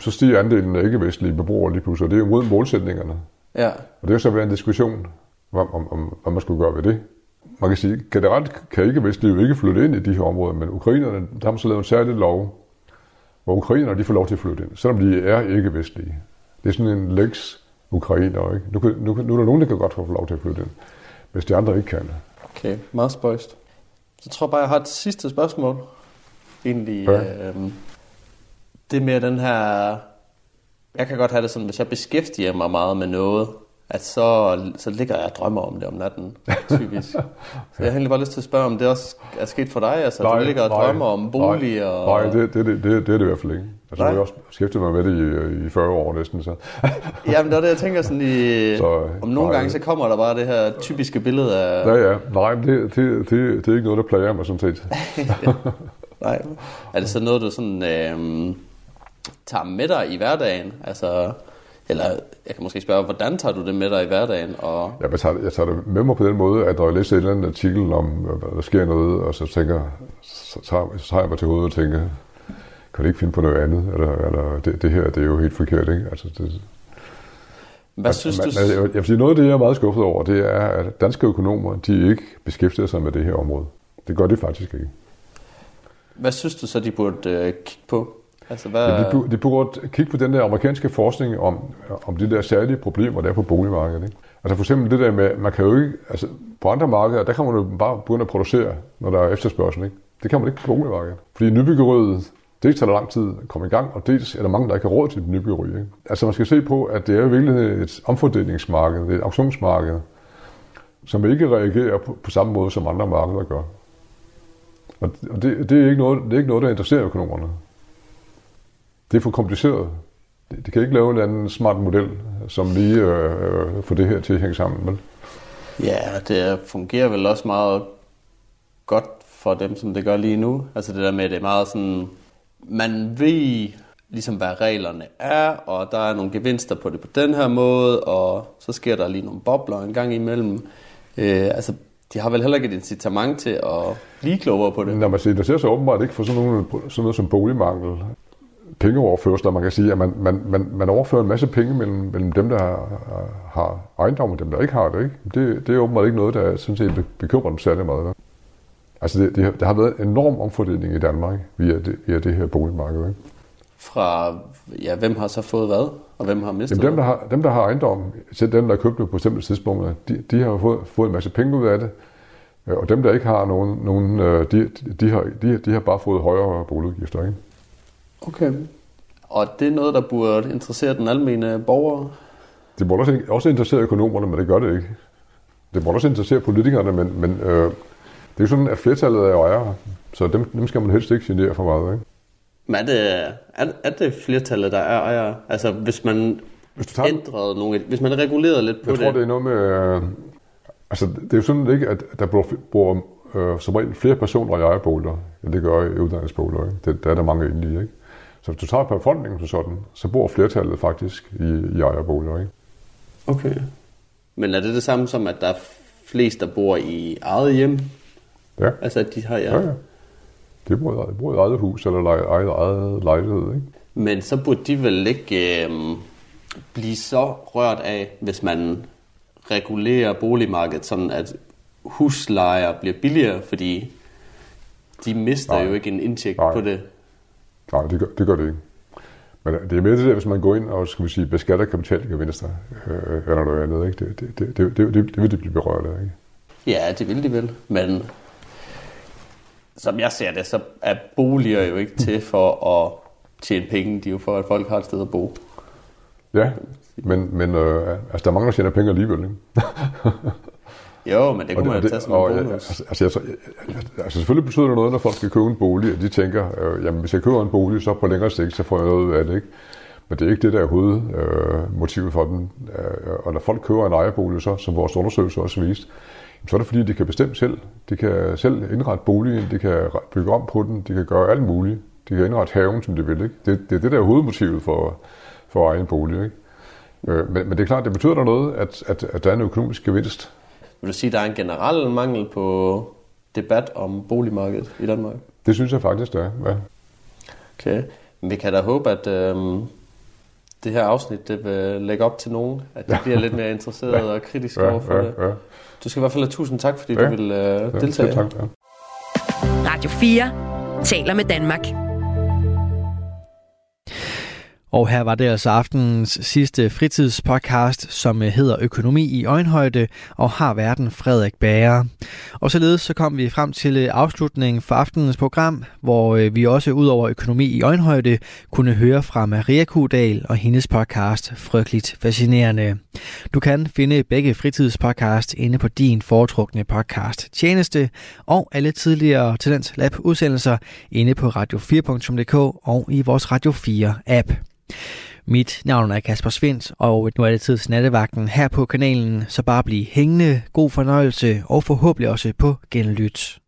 så stiger andelen af ikke-vestlige beboere lige pludselig, og det er jo mod målsætningerne Ja. Og det er så været en diskussion om, om, om, hvad man skulle gøre ved det. Man kan sige, generelt kan ikke Vestliv ikke flytte ind i de her områder, men ukrainerne, der har så lavet en særlig lov, hvor ukrainerne de får lov til at flytte ind, selvom de er ikke vestlige. Det er sådan en lex ukrainer, ikke? Nu, nu, nu er der nogen, der kan godt få lov til at flytte ind, hvis de andre ikke kan. Okay, meget spøjst. Så tror jeg bare, jeg har et sidste spørgsmål. Egentlig, ja. øh, det med den her jeg kan godt have det sådan, hvis jeg beskæftiger mig meget med noget, at så, så ligger jeg og drømmer om det om natten, typisk. så jeg har egentlig bare lyst til at spørge, om det også er sket for dig, altså nej, du ligger og drømmer nej, om bolig nej, og... Nej, det, det, det, det, det er det i hvert fald ikke. Altså, nej. jeg har også beskæftiget mig med det i, i 40 år næsten. Så. Jamen, det er det, jeg tænker sådan i... Så, om nogle nej, gange, så kommer der bare det her typiske billede af... Ja, ja. Nej, det, det, det, det er ikke noget, der plager mig sådan set. nej. Er det så noget, du sådan... Øh, tager med dig i hverdagen? Altså, eller jeg kan måske spørge, hvordan tager du det med dig i hverdagen? Og... Jeg, tager, jeg tager det med mig på den måde, at når jeg læser en eller anden artikel om, at der sker noget, og så tænker så tager, så tager jeg mig til hovedet og tænker, kan du ikke finde på noget andet? Eller, eller det, det her, det er jo helt forkert, ikke? Altså, det, hvad synes man, du? Jeg, jeg vil sige, noget af det, jeg er meget skuffet over, det er, at danske økonomer, de ikke beskæftiger sig med det her område. Det gør de faktisk ikke. Hvad synes du så, de burde øh, kigge på? Altså, hvad... ja, de, på burde kigge på den der amerikanske forskning om, om de der særlige problemer, der er på boligmarkedet. Ikke? Altså for eksempel det der med, man kan jo ikke, altså på andre markeder, der kan man jo bare begynde at producere, når der er efterspørgsel. Ikke? Det kan man ikke på boligmarkedet. Fordi nybyggeriet, dels tager det lang tid at komme i gang, og dels er der mange, der ikke har råd til nybyggeri. Ikke? Altså man skal se på, at det er i virkeligheden et omfordelingsmarked, det er et auktionsmarked, som ikke reagerer på, på samme måde, som andre markeder gør. Og det, det, er ikke noget, det er ikke noget, der interesserer økonomerne det er for kompliceret. Det kan ikke lave en anden smart model, som lige øh, øh, får det her til at hænge sammen. Men... Ja, det fungerer vel også meget godt for dem, som det gør lige nu. Altså det der med, det er meget sådan, man ved ligesom, hvad reglerne er, og der er nogle gevinster på det på den her måde, og så sker der lige nogle bobler en gang imellem. Øh, altså, de har vel heller ikke et incitament til at blive klogere på det. Når man ser, ser sig åbenbart ikke for sådan, nogle, sådan noget som boligmangel pengeoverførsler. Man kan sige, at man, man, man, man overfører en masse penge mellem, mellem dem, der har, har ejendom og dem, der ikke har det. Ikke? Det, det er åbenbart ikke noget, der sådan set bekymrer dem særlig meget. Altså, det, det, der har været en enorm omfordeling i Danmark via det, via det her boligmarked. Ikke? Fra, ja, hvem har så fået hvad, og hvem har mistet Jamen, dem, der har, dem, der har ejendom, til dem, der har købt det på bestemte tidspunkter, de, de har fået, fået en masse penge ud af det, og dem, der ikke har nogen, nogen øh, de, de, har, de, de har bare fået højere boligudgifter. Ikke? Okay. Og det er noget, der burde interessere den almene borger? Det burde også, også interessere økonomerne, men det gør det ikke. Det burde også interessere politikerne, men, men øh, det er jo sådan, at flertallet er ejere, så dem, dem skal man helst ikke genere for meget. Ikke? Men er det, er, er det flertallet, der er ejere? Altså hvis man hvis du tager, ændrede nogle, hvis man regulerede lidt på jeg det? Jeg tror, det er noget med... Øh, altså, det er jo sådan ikke, at der bor, bor øh, som regel flere personer i ejerboliger, end det gør i uddannelsesboliger. Ikke? Det, der er der mange egentlig, ikke? Så hvis du tager befolkningen som sådan, så bor flertallet faktisk i, i ejerboliger. Ikke? Okay. Men er det det samme som, at der er flest, der bor i eget hjem? Ja. Altså, at de har... Ja, ja. ja. De bor, de bor i eget hus eller eget, eget lejlighed, ikke? Men så burde de vel ikke øh, blive så rørt af, hvis man regulerer boligmarkedet, sådan at huslejer bliver billigere, fordi de mister Nej. jo ikke en indtægt Nej. på det. Nej, det gør, det gør det ikke. Men det er mere det der, hvis man går ind og skal vi sige, beskatter kapitalgevinster øh, eller noget andet. Ikke? Det, det, det, det, det, det vil de blive berørt af. Ikke? Ja, det vil de vel. Men som jeg ser det, så er boliger jo ikke til for at tjene penge. De er jo for, at folk har et sted at bo. Ja, men, men øh, altså, der er mange, der tjener penge alligevel. Ikke? Jo, men det kunne man jo tage som og, en bonus. Altså, altså, jeg, altså, selvfølgelig betyder det noget, når folk skal købe en bolig, at de tænker, øh, jamen hvis jeg køber en bolig, så på længere sigt, så får jeg noget af det, ikke? Men det er ikke det, der er hovedmotivet øh, for den. Øh, og når folk køber en ejerbolig, så, som vores undersøgelse også vist, så er det fordi, de kan bestemme selv. De kan selv indrette boligen, de kan bygge om på den, de kan gøre alt muligt. De kan indrette haven, som de vil. Ikke? Det, det er det, der er hovedmotivet for, for egen bolig. Ikke? Øh, men, men det er klart, det betyder der noget, at, at, at der er en økonomisk gevinst vil du sige, at der er en generel mangel på debat om boligmarkedet i Danmark? Det synes jeg faktisk, det er, ja. Okay. Men vi kan da håbe, at øhm, det her afsnit det vil lægge op til nogen, at de bliver lidt mere interesseret ja. og kritisk ja, over for ja, det. Ja. Du skal i hvert fald have tusind tak, fordi ja. du vil øh, deltage. Ja, tak, ja. Radio 4 taler med Danmark. Og her var det altså aftenens sidste fritidspodcast, som øh, hedder Økonomi i øjenhøjde og har verden Frederik Bager. Og således så kom vi frem til øh, afslutningen for aftenens program, hvor øh, vi også ud over økonomi i øjenhøjde kunne høre fra Maria Kudal og hendes podcast Frygteligt Fascinerende. Du kan finde begge fritidspodcast inde på din foretrukne podcast tjeneste og alle tidligere Talent Lab udsendelser inde på radio4.dk og i vores Radio 4 app. Mit navn er Kasper Svendt, og nu er det tid til nattevagten her på kanalen, så bare bliv hængende, god fornøjelse og forhåbentlig også på genlyt.